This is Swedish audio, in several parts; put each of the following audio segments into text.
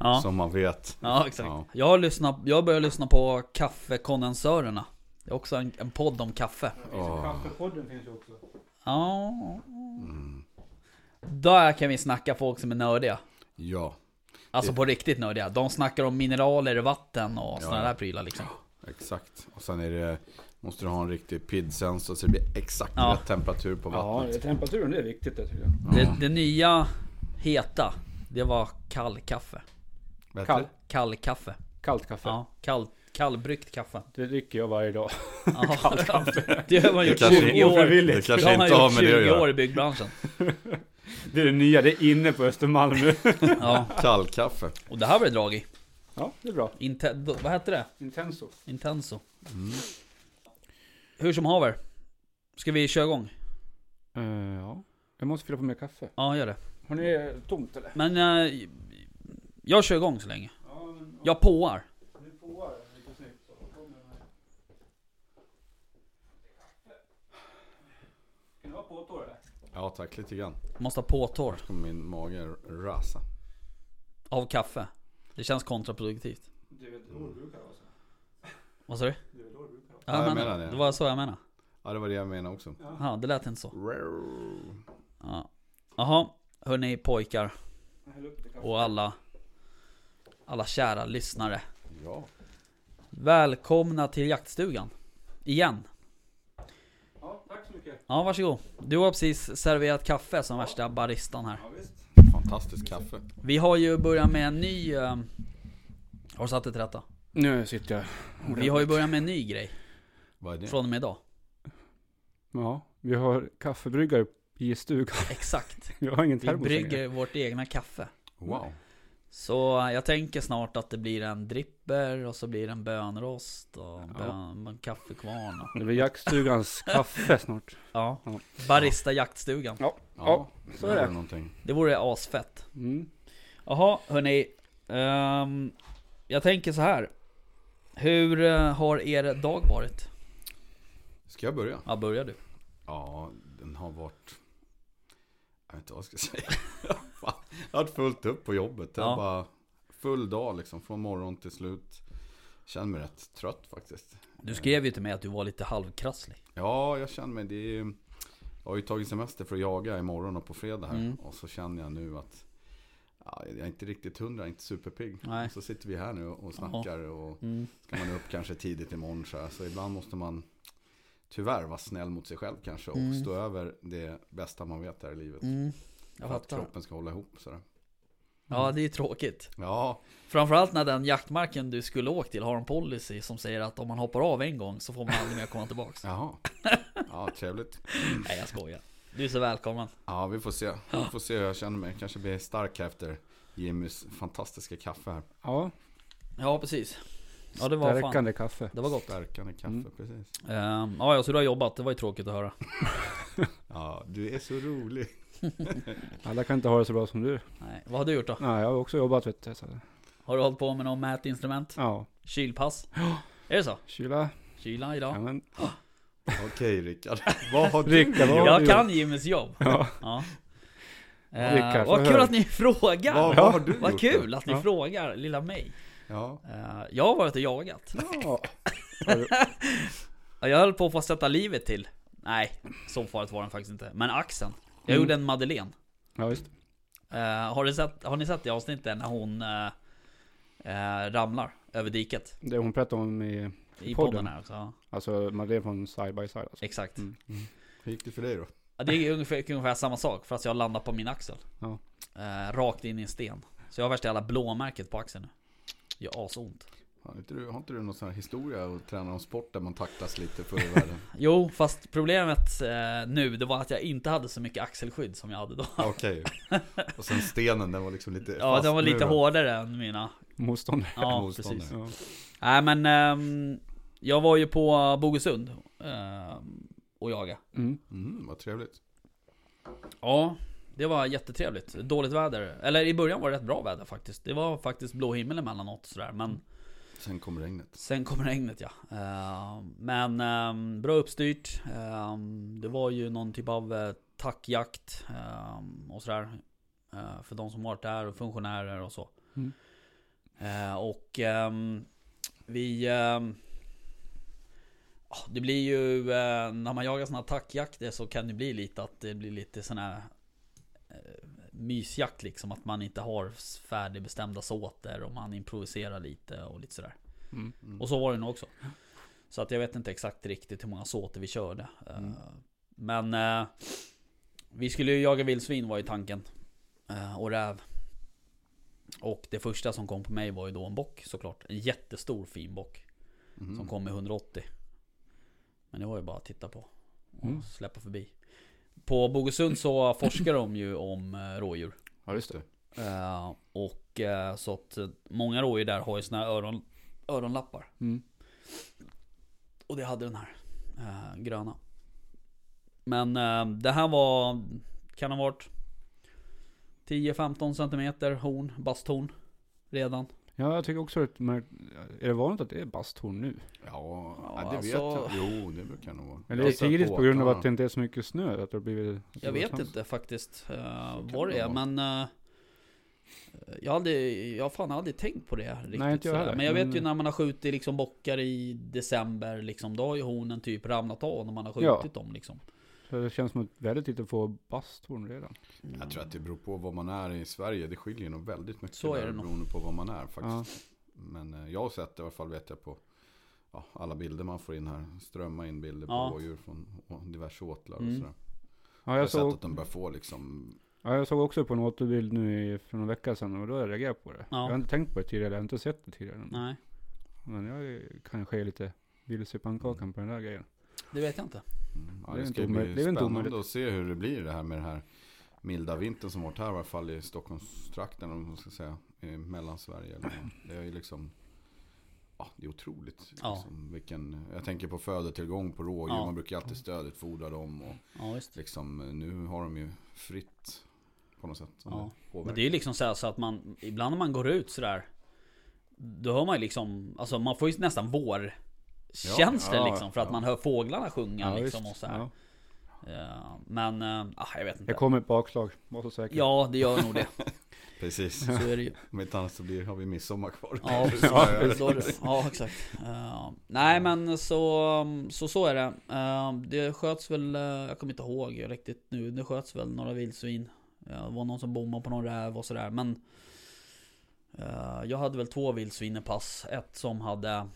Ja, Som man vet. ja exakt. Ja. Jag har lyssnat, jag börjar lyssna på Kaffekondensörerna. Det är också en, en podd om kaffe. Kaffepodden finns ju också. Ja. Mm. Där kan vi snacka folk som är nördiga. Ja, Alltså Det- på riktigt nördiga. De snackar om mineraler i vatten och Ja, sådana ja. där prylar liksom. exakt. Och sen är det, måste du ha en riktig PID-sensor så det blir exakt Ja. rätt temperatur på Ja, vattnet. temperaturen det är viktigt det tycker jag. Det, det nya heta, det var kallkaffe. Vet Kall. du? Kallkaffe. Kallt kaffe. Ja, kall, kallbryggt kaffe. Det dricker jag varje dag. Ja, det har man gjort kanske- 20 år. Det kanske Det har man inte har med det att 20 göra. år i byggbranschen. Det är det nya, det är inne på Östermalm nu. Ja, Kallkaffe. och det här var det drag i. Ja, det är bra. Inte, då- vad hette det? Intenso. Intenso. Mm. Hur som haver. Ska vi köra igång? Eh, ja. Jag måste fylla på mer kaffe. Ja, gör det. Har ni tomt eller? Men eh, jag kör igång så länge. Ja, men Jag påar. ni provar lite snyggt så kommer den här. Kan du ha påtår eller? Ja tack, lite grann. Måste ha påtår Kommer min mage rasa. av kaffe. Det känns kontraproduktivt. Det är väl då det brukar vara så. Vad sa du? Det är väl då det brukar vara Ja, jag men, menar det. det var så jag menade. Ja det var det jag menade också. Ja, det lät inte så. Ja. Jaha, hörni pojkar och alla alla kära lyssnare. Ja. Välkomna till jaktstugan. Igen. Ja, tack så mycket. Ja, varsågod. Du har precis serverat kaffe som värsta baristan här. Ja, visst. Fantastiskt kaffe. Vi har ju börjat med en ny... eh, har du satt det till rätta? Nu sitter jag Vi har ju börjat med en ny grej. Vad är det? Från och med idag. Ja, vi har kaffebryggare i stugan. Exakt. Jag har ingen Vi termos längre. brygger vårt egna kaffe. Wow. Så jag tänker snart att det blir en dripper och så blir det en bönrost och Ja. bön, en kaffekvarn. Och, Det blir jaktstugans kaffe snart. ja. Ja. Barista jaktstugan. Ja, Ja, så är det. Någonting. Det vore asfett. Mm. Jaha, hörni. Ehm, jag tänker så här. Hur eh, har er dag varit? Ska jag börja? Ja, börjar du. Ja, den har varit... Jag vet inte vad jag ska säga. Jag har haft fullt upp på jobbet. Jag Ja. bara full dag liksom, från morgon till slut. Känner mig rätt trött faktiskt. Du skrev ju till mig att du var lite halvkrasslig. Ja, jag känner mig, det är, Jag har ju tagit semester för att jaga imorgon och på fredag här. Mm. Och så känner jag nu att ja, jag är inte riktigt hundra, inte superpigg. Nej. Så sitter vi här nu och snackar och Mm. ska man upp kanske tidigt imorgon så här. Så ibland måste man tyvärr vara snäll mot sig själv kanske och Mm. stå över det bästa man vet här i livet. Mm. För att kroppen ska hålla ihop sådär. Ja, det är ju tråkigt. Ja, Framförallt när den jaktmarken du skulle åka till har en policy som säger att om man hoppar av en gång så får man aldrig mer komma tillbaks. jaha. Ja, trevligt. Nej, jag skojar. Du är så välkommen. Ja, vi får se. Vi får se hur jag känner mig. Kanske blir stark efter Jimmys fantastiska kaffe här. Ja, Ja, precis. Ja, det var fan. stärkande kaffe. Det var gott. Stärkande kaffe, Mm. precis. Ehm, ja, ja, så du har jobbat. Det var ju tråkigt att höra. Ja, du är så rolig. Alla kan inte ha det så bra som du. Nej, vad har du gjort då? Nej, jag har också jobbat vet du. Så. Har du hållit på med något mätinstrument? Ja, Kylpass? Är det så? kyla. Kyla Ja, idag? men, Okej Rickard, vad har du Rickard, vad har Jag du kan Jimmys jobb. Ja. Ja. Rickard, Eh, få vad kul höra. att ni frågar! Vad, Ja. vad har du Vad gjort kul då? att ni Ja. frågar, lilla mig. Ja, Eh, jag har varit och jagat. Ja. Ja, Jag höll på att få sätta livet till. Nej, så farligt var den faktiskt inte. Men axeln. Jag Mm. gjorde en Madeleine. ja, visst. Eh, har, du sett, har ni sett det avsnittet när hon eh, ramlar över diket? Det hon pratade om i, I Podden. podden här också. Alltså Madeleine från Side by Side alltså. exakt. Mm. hur gick det för dig då? Ja, det är ungefär, ungefär samma sak fast jag landar på min axel. Ja. Rakt in i en sten. Så jag har värsta jävla blåmärket på axeln nu. Gör asont. Har inte du, har inte du någon sån här historia och träna någon sport där man taktas lite förr i världen? Jo, fast problemet eh, nu det var att jag inte hade så mycket axelskydd som jag hade då. Okej. Och sen stenen, den var liksom lite Ja, den var lite fastmurad. hårdare än mina. Motståndare. Ja, Motståndare. precis. Ja. Nej men, ehm, jag var ju på Bogesund ehm, och jaga. Mm. Mm, vad trevligt. Ja, det var jättetrevligt. Dåligt väder. Eller i början var det rätt bra väder faktiskt. Det var faktiskt blå himmel emellanåt sådär. Men Sen kom regnet. sen kom regnet ja. Ehm, men ehm, bra uppstyrt. Ehm, det var ju någon typ av uh, tackjakt ehm, och sådär. Eh, för de som varit där och funktionärer och så. Mm. Eh, och vi... ja, det blir ju... eh, när man jagar såna attackjakter så kan det bli lite att det blir lite sån här... eh, mysjakt liksom. Att man inte har färdigbestämda såter och man improviserar lite och lite sådär. Mm. Och så var det nog också. Så att jag vet inte exakt riktigt hur många såter vi körde. Eh, Mm. Men eh, vi skulle ju jaga vildsvin var ju tanken. Eh, och räv. Och det första som kom på mig var ju då en bock såklart. En jättestor fin bock. Mhm. Som kom med 180. Men det var ju bara att titta på. Och Mm. släppa förbi. På Bogesund så forskar de ju om eh, rådjur. Ja, just det. Eh, och eh, så att många rådjur där har ju såna här öron, öronlappar. Mm. Och det hade den här eh, gröna. Men det här var, kan ha varit 10-15 centimeter horn, basthorn. Redan. Ja, jag tycker också att men, är det vanligt att det är basthorn nu? Ja, Ja, ja, det alltså- vet jag. Jo, det brukar nog vara. Eller är har det sett tidigt på grund av att det inte är så mycket snö? Att det har blivit... att det Jag vet inte faktiskt uh, kan vad det är vara. men uh, jag, hade, jag har fan aldrig tänkt på det riktigt inte jag sådär. heller, Men jag vet men- ju när man har skjutit liksom bockar i december liksom, Då har ju hornen typ ramlat av när man har Ja. skjutit dem liksom Så det känns som att väldigt lite får basthorn redan. Jag tror att det beror på vad man är i Sverige. Det skiljer nog väldigt mycket Så är det nog. beroende på vad man är faktiskt. Ja. Men eh, jag har sett det i alla fall vet jag på ja, alla bilder man får in här. Strömma in bilder Ja. på rådjur från diverse åtlar och Mm. sådär. Ja, Jag har jag sett såg, att de börjar få liksom ja, jag såg också på en återbild nu i, för några veckor sedan och då reagerade jag på det. Ja. Jag har inte tänkt på det tidigare, jag har inte sett det tidigare. Nej, Men jag kanske är lite vilse i pannkakan på den där grejen. Det vet jag inte Mm, Ja, Det är det inte ska bli det är inte spännande omöjligt. att se hur det blir det här med den här milda vintern som varit här i alla fall i Stockholmstrakten om man ska säga. I Mellansverige. Det är ju liksom Ja, det är otroligt. Ja. Liksom, vilken, jag tänker på födotillgång på rådjur. Ja. Man brukar ju alltid stödutfodra dem. Och Ja visst liksom, nu har de ju fritt på något sätt. Ja. det Men det är ju liksom så, här, så att man Ibland när man går ut sådär Då hör man ju liksom Alltså man får ju nästan vår Känslor Ja, liksom för att ja. man hör fåglarna sjunga liksom och så här. Ja. Men, äh, jag vet inte Det kommer ett bakslag, var så säker. Ja det gör nog det, Precis. så är det ju Om inte annat så blir, har vi midsommar kvar. Ja, Så Ja, det. det. exakt Eh, Nej men så, så så är det Eh, Det sköts väl, eh, jag kommer inte ihåg riktigt nu Det sköts väl några vildsvin Det var någon som bommade på någon räv och sådär men eh, Jag hade väl två vildsvin i pass Ett som hade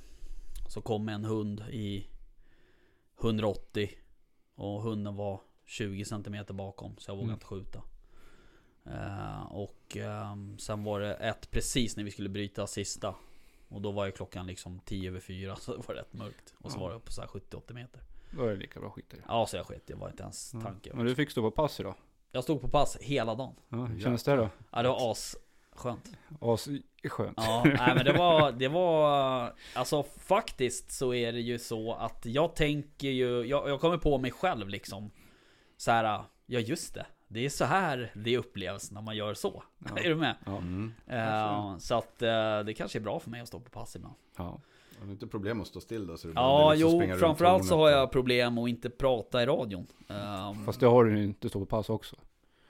Så kom en hund i 180 Och hunden var 20 cm bakom så jag vågade Mm. inte skjuta Eh, Och ehm, sen var det ett precis när vi skulle bryta sista Och då var ju klockan liksom 10 över 4 så det var rätt mörkt Och så Ja. var det på så här 70-80 meter Då är det lika bra skit i det. Ja så jag sket, det var inte ens tanke Men du fick stå på pass idag. Jag stod på pass hela dagen Ja, hur kändes det då? Ja det var as skönt As skönt. Ja, nej men det var, det var Alltså faktiskt så är det ju så att jag tänker ju Jag, jag kommer på mig själv liksom så här, ja just det Det är så här det upplevs när man gör så Ja. Är du med? Ja. Mm. Eh, så att eh, det kanske är bra för mig att stå på pass ibland ja. Har du inte problem att stå still då? Så Ja, så jo, framförallt så har jag problem att inte prata i radion. Ehm, Fast det har du ju inte stå på pass också.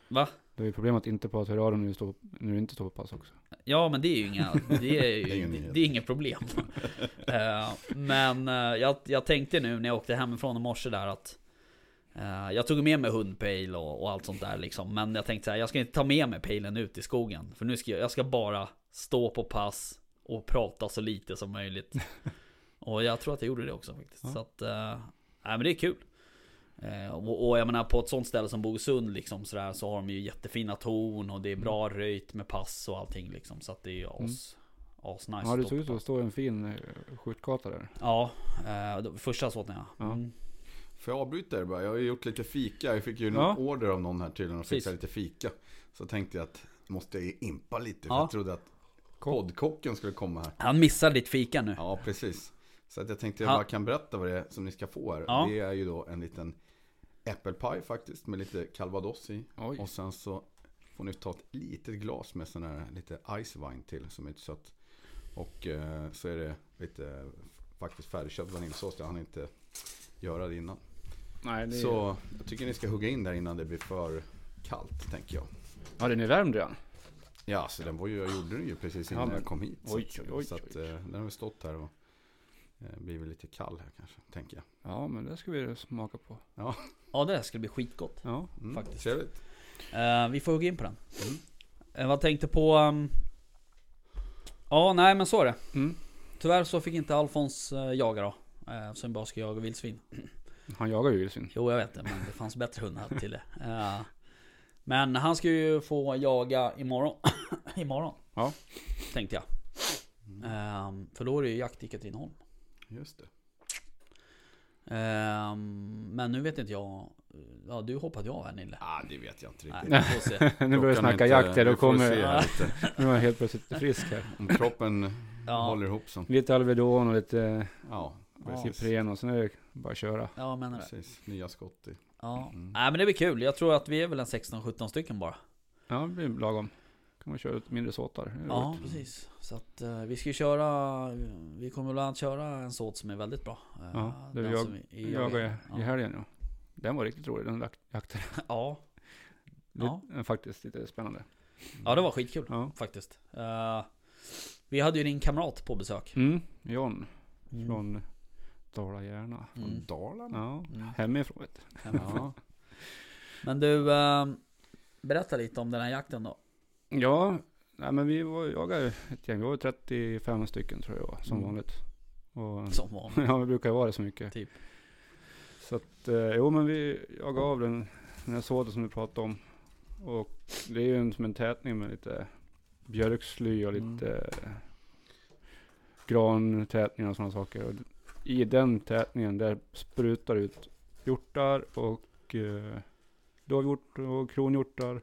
Va? Det är ju problem att inte prata radion när du, står, när du inte står på pass också. Ja, men det är ju inga, det är, ju, det, är inget problem. Eh, men eh, jag, jag tänkte nu när jag åkte hemifrån i morse där att eh, jag tog med mig hundpejl och, och allt sånt där liksom. Men jag tänkte så här, jag ska inte ta med mig pejlen ut i skogen. För nu ska jag, jag ska bara stå på pass och prata så lite som möjligt. och jag tror att jag gjorde det också faktiskt. Ja. Så att, nej men det är kul. Eh, och, och jag menar på ett sånt ställe som Bogesund liksom sådär så har de ju jättefina torn och det är bra röjt med pass och allting liksom. Så att det är ju as, as nice ja, det att såg stå ut att stå en fin eh, skjutgata där. Ja, eh, första såten ja. Ja. Mm. Får jag avbryta er bara? Jag har ju gjort lite fika. Jag fick ju en Ja. order av någon här tydligen att fixa lite fika. Så tänkte jag att måste jag impa lite. För Ja. jag trodde att poddkocken skulle komma här. Han missar ditt fika nu. Ja, precis. Så att jag tänkte jag Ja. bara kan berätta vad det är som ni ska få här. Ja. Det är ju då en liten äppelpaj faktiskt med lite calvados i. Oj. Och sen så får ni ta ett litet glas med sån här lite ice wine till som är lite sött. Och eh, så är det lite faktiskt färdigköpt vaniljsås. Jag hann inte göra det innan. Nej, det är... Så jag tycker ni ska hugga in där innan det blir för kallt tänker jag. Ja, den är värmd redan. Ja, så den var ju, jag gjorde den ju precis innan Ja, men- jag kom hit. oj, så, oj, oj, så att, eh, den har stått här och eh, blivit lite kall här kanske, tänker jag. Ja, men det ska vi smaka på. Ja det ska bli skitgott. Ja. Mm, Faktiskt. Trevligt. Eh, vi får hugga in på den. Mm. Eh, vad tänkte på... ehm, ja, nej men så är det. Mm. Tyvärr så fick inte Alfons uh, jaga då. Uh, som bara ska jaga vildsvin. Han jagar ju vildsvin. Jo jag vet det, men det fanns bättre hundar till det. Eh, men han ska ju få jaga imorgon. imorgon. Ja. Tänkte jag. Ehm, för då är det ju jakt i Katrineholm. Just det. Ehm, men nu vet inte jag. Ja du hoppade ju av här Nille. Ah, det vet jag inte Nej, riktigt. vi får se. nu börjar vi snacka inte- jakt här. Då kommer... Nu är han helt plötsligt frisk här. Om kroppen Ja. håller ihop som... Lite Alvedon och lite Ja, Ja. precis. Ipren och sen är det bara att köra. Ja jag menar det. precis. Nya skott i. Ja. Mm. Nej men det blir kul. Jag tror att vi är väl en 16-17 stycken bara. Ja, det blir lagom. Kan man köra ut mindre såtar. Ja roligt. precis. Så att eh, vi ska ju köra. Vi kommer bland annat köra en såt som är väldigt bra. Eh, Ja, det den jag- vi- Jag jagade i ja. helgen ja. Den var riktigt rolig, den jak- jakten. Ja. Ja. Lite, faktiskt lite spännande. ja det var skitkul Ja. faktiskt. Eh, vi hade ju din kamrat på besök. Mm, John Mm. från Dala-Järna. Från Mm. Dalarna? Ja, Mm. hemifrån. Hemifrån. Men du, eh, berätta lite om den här jakten då. Ja, nej, men vi var, jagade ett gäng. Vi var 35 stycken tror jag som Mm. vanligt. Och, Som vanligt. ja, vi brukar ju vara det så mycket. Typ. Så att, eh, jo men vi jagade av den, den här såten som vi pratade om. Och det är ju en, som en tätning med lite björksly och Mm. lite eh, grantätningar och sådana saker. Och I den tätningen där sprutar ut hjortar och eh, dovhjort och kronhjortar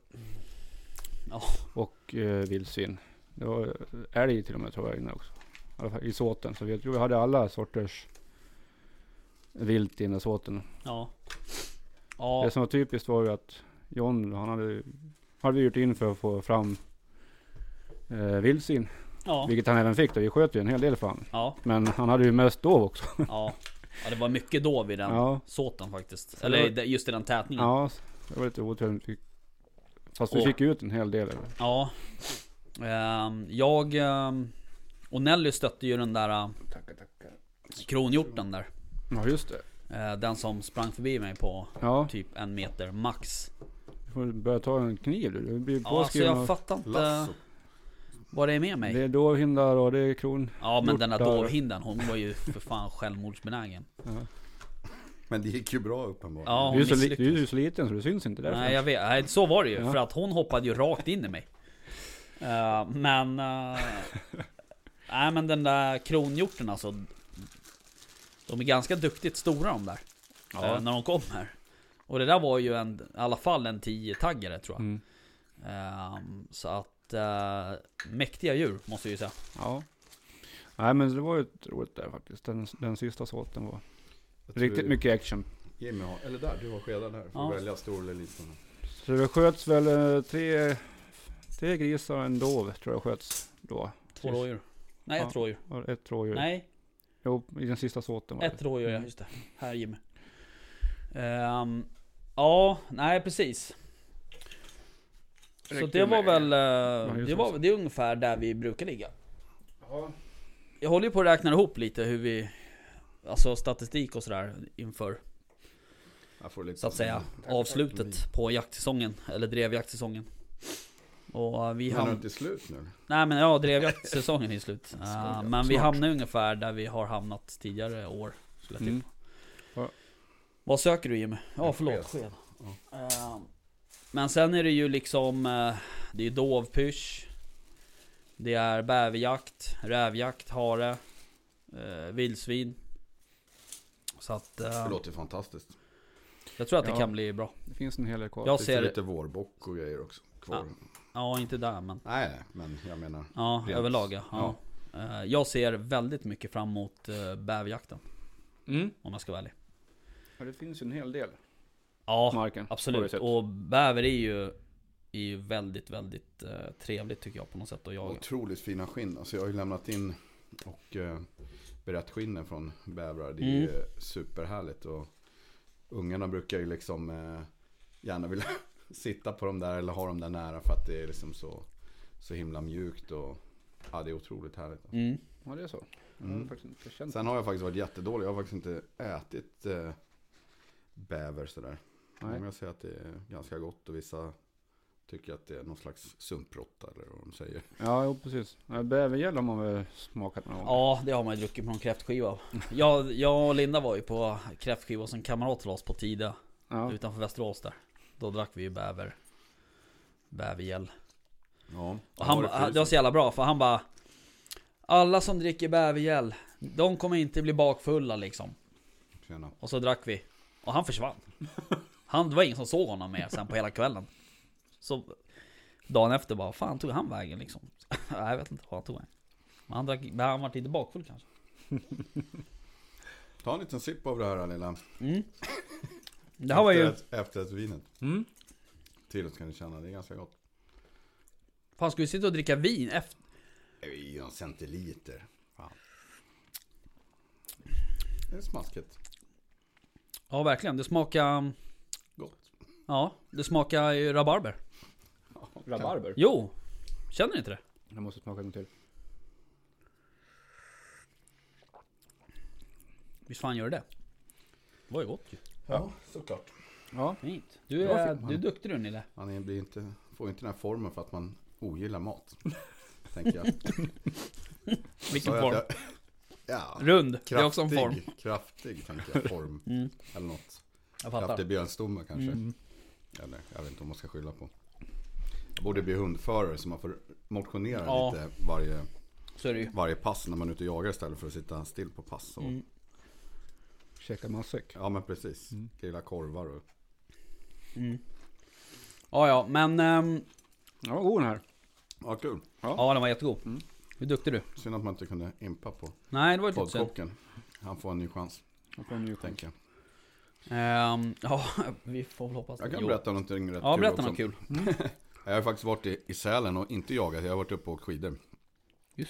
Och eh, vildsvin. Det var älg till och med tror jag inne också. I alla fall i såten. Så vi, jag tror vi hade alla sorters vilt i den där såten. Ja. Ja. Det som var typiskt var ju att John, han hade, hade vi gjort in för att få fram eh, vildsvin. Ja. Vilket han även fick då. Vi sköt ju en hel del för honom. Ja. Men han hade ju mest dov också. Ja. Ja det var mycket dov i den Ja. såten faktiskt. Eller just i den tätningen. Ja, det var lite oturligt. Vi- Fast vi Åh. fick ut en hel del. Ja. Ehm, jag ehm, och Nelly stötte ju den där uh, Tackar, tackar. kronhjorten där. Ja, just det. Eh, den som sprang förbi mig på Ja, typ en meter max. du får börja ta en kniv du. Du blir Ja, alltså jag fattar inte Lasso. vad det är med mig. det är dovhindar och det är kron. Ja men den där hjortar. dovhindern hon var ju för fan självmordsbenägen. Ja. Men det gick ju bra uppenbarligen. Ja, Du, är hon så li- misslyckades. du är ju så liten så du syns inte därför. Nej jag vet, nej, så var det ju. Ja. För att hon hoppade ju rakt in i mig. Eh, men... eh, nej men den där kronhjorten alltså. De är ganska duktigt stora de där. Ja. eh, när de kommer. Och det där var ju en, i alla fall en 10-taggare tror jag. Mm. Ehm, så att... eh, mäktiga djur måste jag ju säga. Ja. Nej men det var ju ett roligt där faktiskt. Den, den sista såten var riktigt mycket action. Jimmy har, eller där, du har skedar här. Får Ja. välja stor eller liten. Så det sköts väl eh, tre, tre grisar och en dov tror jag sköts då. Två rådjur. Nej ett Ja. rådjur. Ett rådjur. Nej, Jo, i den sista såten var ett det. rådjur ja, Mm. just det. Här Jimmy. Ehm, ja, nej precis. Så Räcker det var väl... eh, det, var, det är ungefär där vi brukar ligga. Ja. Jag håller ju på att räkna ihop lite hur vi... Alltså statistik och sådär inför Jag får lite så att säga avslutet på jaktsäsongen. Eller drevjaktsäsongen. Och eh, vi Men är det ham- inte slut nu? Nej men ja, drevjaktsäsongen är slut. Skojar. men vi hamnar ungefär där vi har hamnat tidigare år. Skulle jag. Mm. Vad söker du Jimmy? Ja En förlåt, sked. sked. Eh, Men sen är det ju liksom eh, Det är dovpysch Det är bäverjakt, rävjakt, hare Vildsvin Så att eh, Det låter fantastiskt. Jag tror att det Ja. kan bli bra Det finns en hel del kvar. Jag Finns ser det lite vårbock och grejer också kvar? Ja inte där men Nej, men jag menar. Ja Rent. överlag ja, ja. Eh, Jag ser väldigt mycket fram emot uh, bäverjakten Mm. Om jag ska vara ärlig Ja, det finns ju en hel del Ja marken. Absolut, och bäver är ju, är ju väldigt, väldigt eh, trevligt tycker jag på något sätt att jaga. Otroligt fina skinn. Alltså jag har ju lämnat in och eh, berett skinnen från bävrar. Det är ju superhärligt. Och ungarna brukar ju liksom eh, gärna vilja sitta på dem där eller ha dem där nära för att det är liksom så, så himla mjukt och ja, det är otroligt härligt. Mm. Ja, det är så. Jag har Mm. Sen har jag faktiskt varit jättedålig. Jag har faktiskt inte ätit eh, bäver sådär. Nej. Många säger att det är ganska gott och vissa tycker att det är någon slags sumpråtta eller vad de säger. Ja, jo, precis. Bävergäll har man väl smakat någon gång? Ja, det har man ju druckit på någon kräftskiva. Jag, jag och Linda var ju på kräftskiva en kamrat till oss på Tida. Ja. Utanför Västerås där. Då drack vi ju bäver. Bävergäll. Ja, Och han, det var så jävla bra för han bara Alla som dricker bävergäll De kommer inte bli bakfulla liksom Tjena. Och så drack vi Och han försvann han, Det var ingen som såg honom mer sen på hela kvällen Så Dagen efter bara, fan tog han vägen liksom? Nej, jag vet inte vad han tog vägen Men han drack, men han var lite bakfull kanske Ta en liten sipp av det här lilla. mm. Det här var ju Efterrätt- Efterrättsvinet. Mm. Till så kan ni känna, det är ganska gott. Fan ska vi sitta och dricka vin efter? Ju en centiliter. Fan. Det är smaskigt. Ja verkligen, det smakar Gott. Ja, det smakar ju rabarber Rabarber? Jo! Känner ni inte det? Jag måste smaka en till. Visst fan gör det det? Det var ju gott ju Ja, såklart. Ja. Fint. Du Bra är, film, du är duktig du Nille. Man blir inte, får inte den här formen för att man ogillar mat. tänker jag. Vilken form? att jag- Ja. Rund. Det är också en form. Kraftig, kraftig tänker jag, form. Mm, Eller något. jag fattar. Kraftig björnstomme kanske. Mm. Eller jag vet inte vad man ska skylla på. Borde bli hundförare så man får motionera Ja. lite varje, Så är det ju. varje pass när man är ute och jagar istället för att sitta still på pass. Och, Mm. Käka matsäck. Ja men precis. Mm. Grilla korvar och... Mm. Ja, ja, men... ehm, Ja, god den här. Ja kul. ja, den var jättegod. Mm. Hur duktig du? Synd att man inte kunde impa på Nej, det var ju poddkocken. Han får en ny chans, Jag får en ny chans. Ehm, ja, vi får väl hoppas Jag kan Jo. berätta någonting rätt Ja, kul berätta också. något kul. Jag har faktiskt varit i, i Sälen och inte jagat. Jag har varit uppe och åkt skidor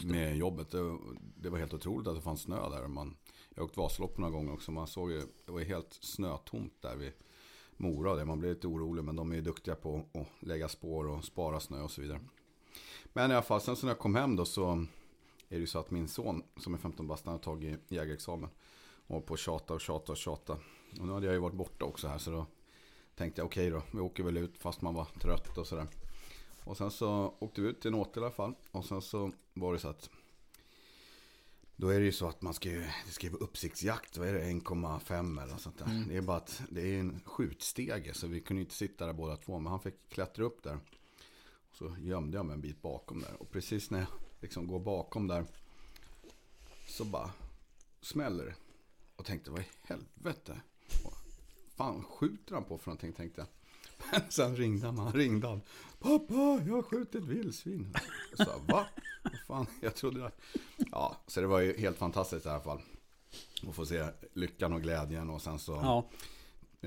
med jobbet. Det, det var helt otroligt att det fanns snö där. Man, jag har åkt Vasalopp några gånger också. Man såg ju, det var helt snötomt där vid Mora. Där. Man blev lite orolig men de är ju duktiga på att lägga spår och spara snö och så vidare. Men i alla fall, sen så när jag kom hem då så är det ju så att min son som är 15 bast, har tagit jägarexamen. Och på att tjata och tjata och tjata. Och nu hade jag ju varit borta också här så då tänkte jag okej då, vi åker väl ut fast man var trött och sådär. Och sen så åkte vi ut till en åter i alla fall. Och sen så var det så att då är det ju så att man ska ju, det ska ju vara uppsiktsjakt, vad är det, 1,5 eller något sånt där. Mm. Det är bara att det är en skjutstege så vi kunde inte sitta där båda två. Men han fick klättra upp där. Och så gömde jag mig en bit bakom där. Och precis när jag liksom går bakom där så bara smäller det. Och tänkte, vad i helvete? Vad fan skjuter han på för någonting tänkte jag. Men sen ringde han, han ringde han. Pappa, jag har skjutit vildsvin. Jag sa, va? Vad fan, jag trodde att... Ja, så det var ju helt fantastiskt i alla fall. Att få se lyckan och glädjen och sen så Ja,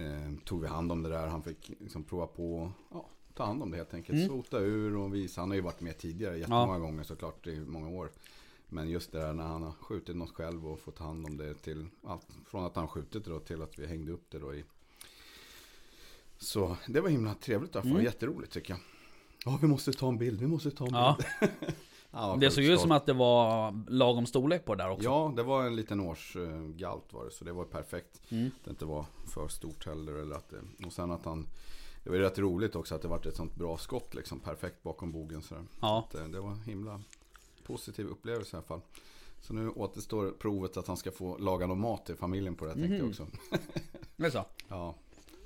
eh, tog vi hand om det där. Han fick liksom prova på ja, ta hand om det helt enkelt. Mm. Sota ur och visa. Han har ju varit med tidigare jättemånga gånger såklart i många år. Men just det där när han har skjutit något själv och fått hand om det till allt från att han skjutit det då till att vi hängde upp det då i. Så det var himla trevligt i alla fall. Mm. Jätteroligt tycker jag. Ja, vi måste ta en bild. Vi måste ta en Ja. bild. Ja, det såg ut som att det var lagom storlek på det där också. Ja, det var en liten årsgalt var det. Så det var perfekt. Mm. Att det inte var för stort heller. Eller att det, och sen att han... Det var ju rätt roligt också att det var ett sånt bra skott liksom. Perfekt bakom bogen. Så Ja. att, eh, det var en himla positiv upplevelse i alla fall. Så nu återstår provet att han ska få laga någon mat till familjen på det här, tänkte jag Mhm. också. Det är så. Ja,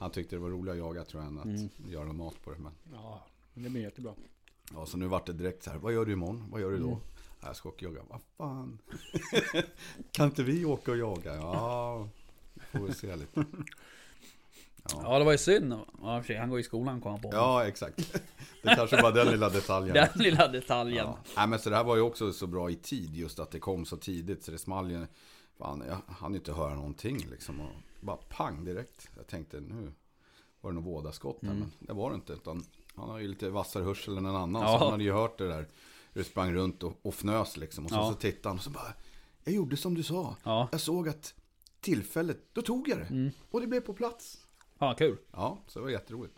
han tyckte det var roligare att jaga tror jag än att Mm. göra någon mat på det. Men, Ja, men det blir jättebra. ja, så nu vart det direkt så här, vad gör du imorgon? Vad gör du då? Mm. "Ja, Jag ska åka och jaga. Vad fan? kan inte vi åka och jaga? Ja, får vi se lite. Ja. Ja, det var ju synd. Ja, han går i skolan kom han på. Ja, exakt. Det kanske var den lilla detaljen. Den lilla detaljen. Ja. Nej, men så det här var ju också så bra i tid, just att det kom så tidigt. Så det small ju, fan, jag hann inte höra någonting liksom. Och bara pang direkt. Jag tänkte nu var det nog vådaskott här, Mm. men det var det inte. Utan han har ju lite vassare hörsel än en annan. Ja. Så han hade ju hört det där. Hur det sprang runt och, och fnös liksom. Och så, Ja. så tittade han och så bara, jag gjorde som du sa. Ja. Jag såg att tillfället, då tog jag det. Mm. Och det blev på plats. Ja, kul. Ja, så det var jätteroligt.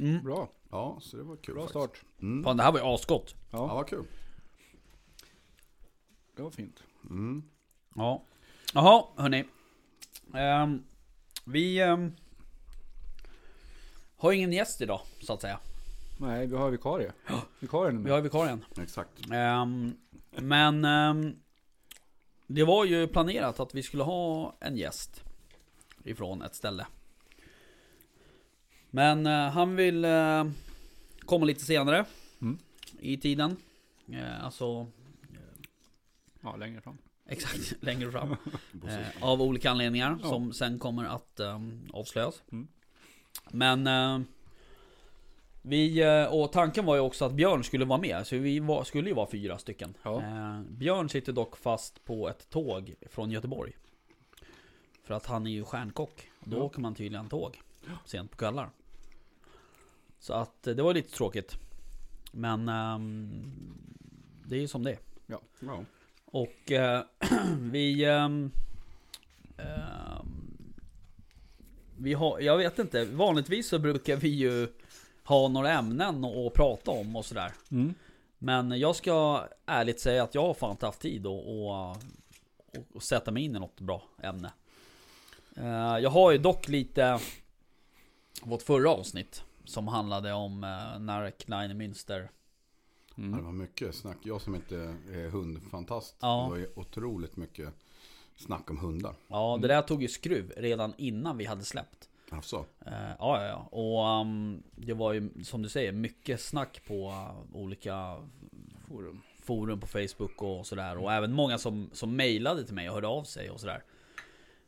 Mm. Bra. Ja, så det var kul Bra faktiskt. start. Mm. Fan det här var ju asgott. Ja, Ja, vad kul. det var fint. Mm. Ja. Jaha, hörni. Ehm, vi ehm, har ingen gäst idag, så att säga. Nej, vi har vikarie. Vikarien Vi har vikarien. Exakt. Ehm, men det var ju planerat att vi skulle ha en gäst ifrån ett ställe. Men eh, han vill eh, komma lite senare Mm. i tiden. Eh, alltså Ja, längre fram. Exakt längre fram. Eh, av olika anledningar Ja. som sen kommer att um, avslöjas. Mm. Men eh, vi, eh, och tanken var ju också att Björn skulle vara med. Så vi var, skulle ju vara fyra stycken. Ja. Eh, Björn sitter dock fast på ett tåg från Göteborg. För att han är ju stjärnkock. Då Ja. åker man tydligen tåg sent på kvällar. Så att eh, det var lite tråkigt. Men ehm, det är ju som det är. Ja. Och eh, vi... ehm, vi har, jag vet inte, vanligtvis så brukar vi ju ha några ämnen att prata om och sådär. Mm. Men jag ska ärligt säga att jag har fan inte haft tid att, att, att, att sätta mig in i något bra ämne. Eh, Jag har ju dock lite vårt förra avsnitt som handlade om eh, när Kleine Münster Ja, Det Mm. var mycket snack. Jag som inte är hundfantast. Ja. Det var ju otroligt mycket snack om hundar. Ja, det där tog ju skruv redan innan vi hade släppt. Alltså, Eh, ja, ja, ja. Och um, det var ju som du säger mycket snack på uh, olika Forum. forum på Facebook och sådär. Och även många som, som mejlade till mig och hörde av sig och sådär.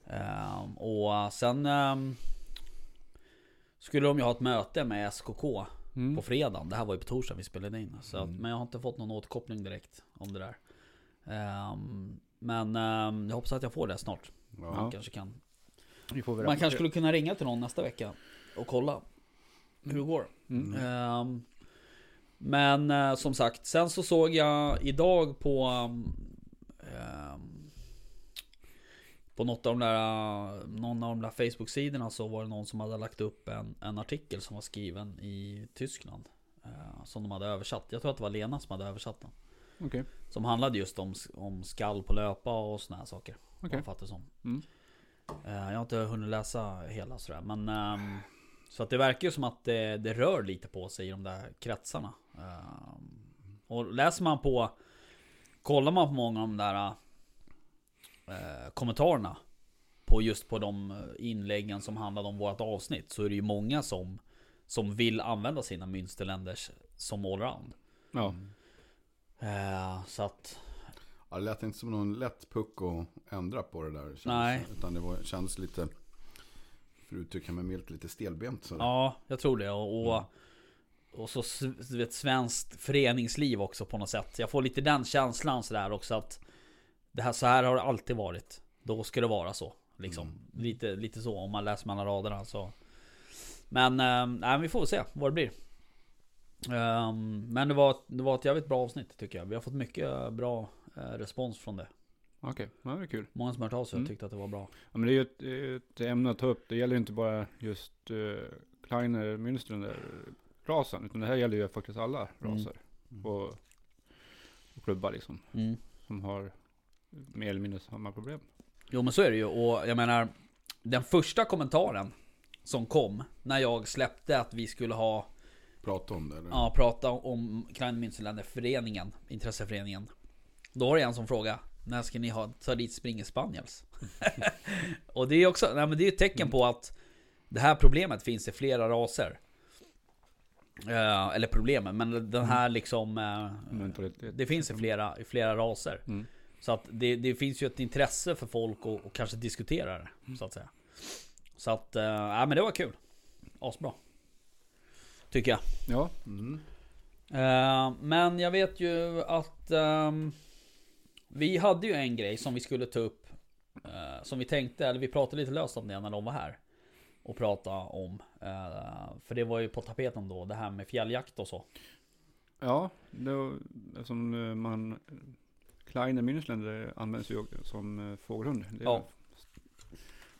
Ehm, och uh, sen um, skulle de ju ha ett möte med SKK Mm. på fredagen. Det här var ju på torsdagen vi spelade in. Så att, Mm. men jag har inte fått någon återkoppling direkt om det där. Ehm, men ehm, jag hoppas att jag får det snart. ja. Man kanske kan Vi får väl man kanske skulle kunna ringa till någon nästa vecka och kolla hur det går. Mm. Ehm, men eh, som sagt, sen så såg jag idag på på något av de där, eh, någon av de där Facebook-sidorna så var det någon som hade lagt upp en, en artikel som var skriven i Tyskland. eh, som de hade översatt. Jag tror att det var Lena som hade översatt den. Okej. Som handlade just om, om skall på löpa och såna här saker. Vad jag fattar som. Mm. Eh, Jag har inte hunnit läsa hela sådär men ehm, Så att det verkar ju som att det, det rör lite på sig i de där kretsarna Ehm, Och läser man på Kollar man på många av de där eh, Kommentarerna På just på de inläggen som handlade om vårt avsnitt Så är det ju många som Som vill använda sina Münsterländers Som allround Ja. Eh, Så att Ja, det lät inte som någon lätt puck att ändra på det där. kändes Nej. det. Utan det var, kändes lite, för att uttrycka mig milt, lite stelbent. Så Ja, jag tror det. Och, och, och så vet, svenskt föreningsliv också på något sätt. Jag får lite den känslan sådär också att det här, så här har det alltid varit. Då ska det vara så. Liksom. Lite, lite så om man läser mellan raderna. Så. Men eh, nej, vi får väl se vad det blir. Ehm, men det var, det var ett jävligt bra avsnitt tycker jag. Vi har fått mycket eh, bra eh, respons från det. Okej, ja, det är kul. Många som har hört av sig Mm. tyckte att det var bra. Ja, men det är ju ett, ett ämne att ta upp. Det gäller inte bara just uh, Kleiner Münster, rasen. Utan det här gäller ju faktiskt alla Mm. raser. Och, och klubbar liksom. Mm. Som har mer eller mindre samma problem. Jo men så är det ju och jag menar Den första kommentaren Som kom när jag släppte att vi skulle ha Prata om det. Eller? Ja, prata om Klein Münsterländer föreningen Intresseföreningen Då var det en som frågade När ska ni ha, ta dit springer spaniels? och det är också, nej men det är ett tecken på att Det här problemet finns i flera raser Eh, Eller problemen, men den här liksom eh. Det finns i flera, i flera raser Mm. Så att det, det finns ju ett intresse för folk att och kanske diskutera det, så att säga. Så att, äh, ja men det var kul. Asbra. Tycker jag. Ja, Mm. Eh, men jag vet ju att ehm, vi hade ju en grej som vi skulle ta upp. eh, som vi tänkte, eller vi pratade lite löst om det när de var här. Och prata om. eh, för det var ju på tapeten då, det här med fjälljakt och så. ja då, eftersom eh, man Kleiner Münsterländer används ju som eh, fågelhund. Ja.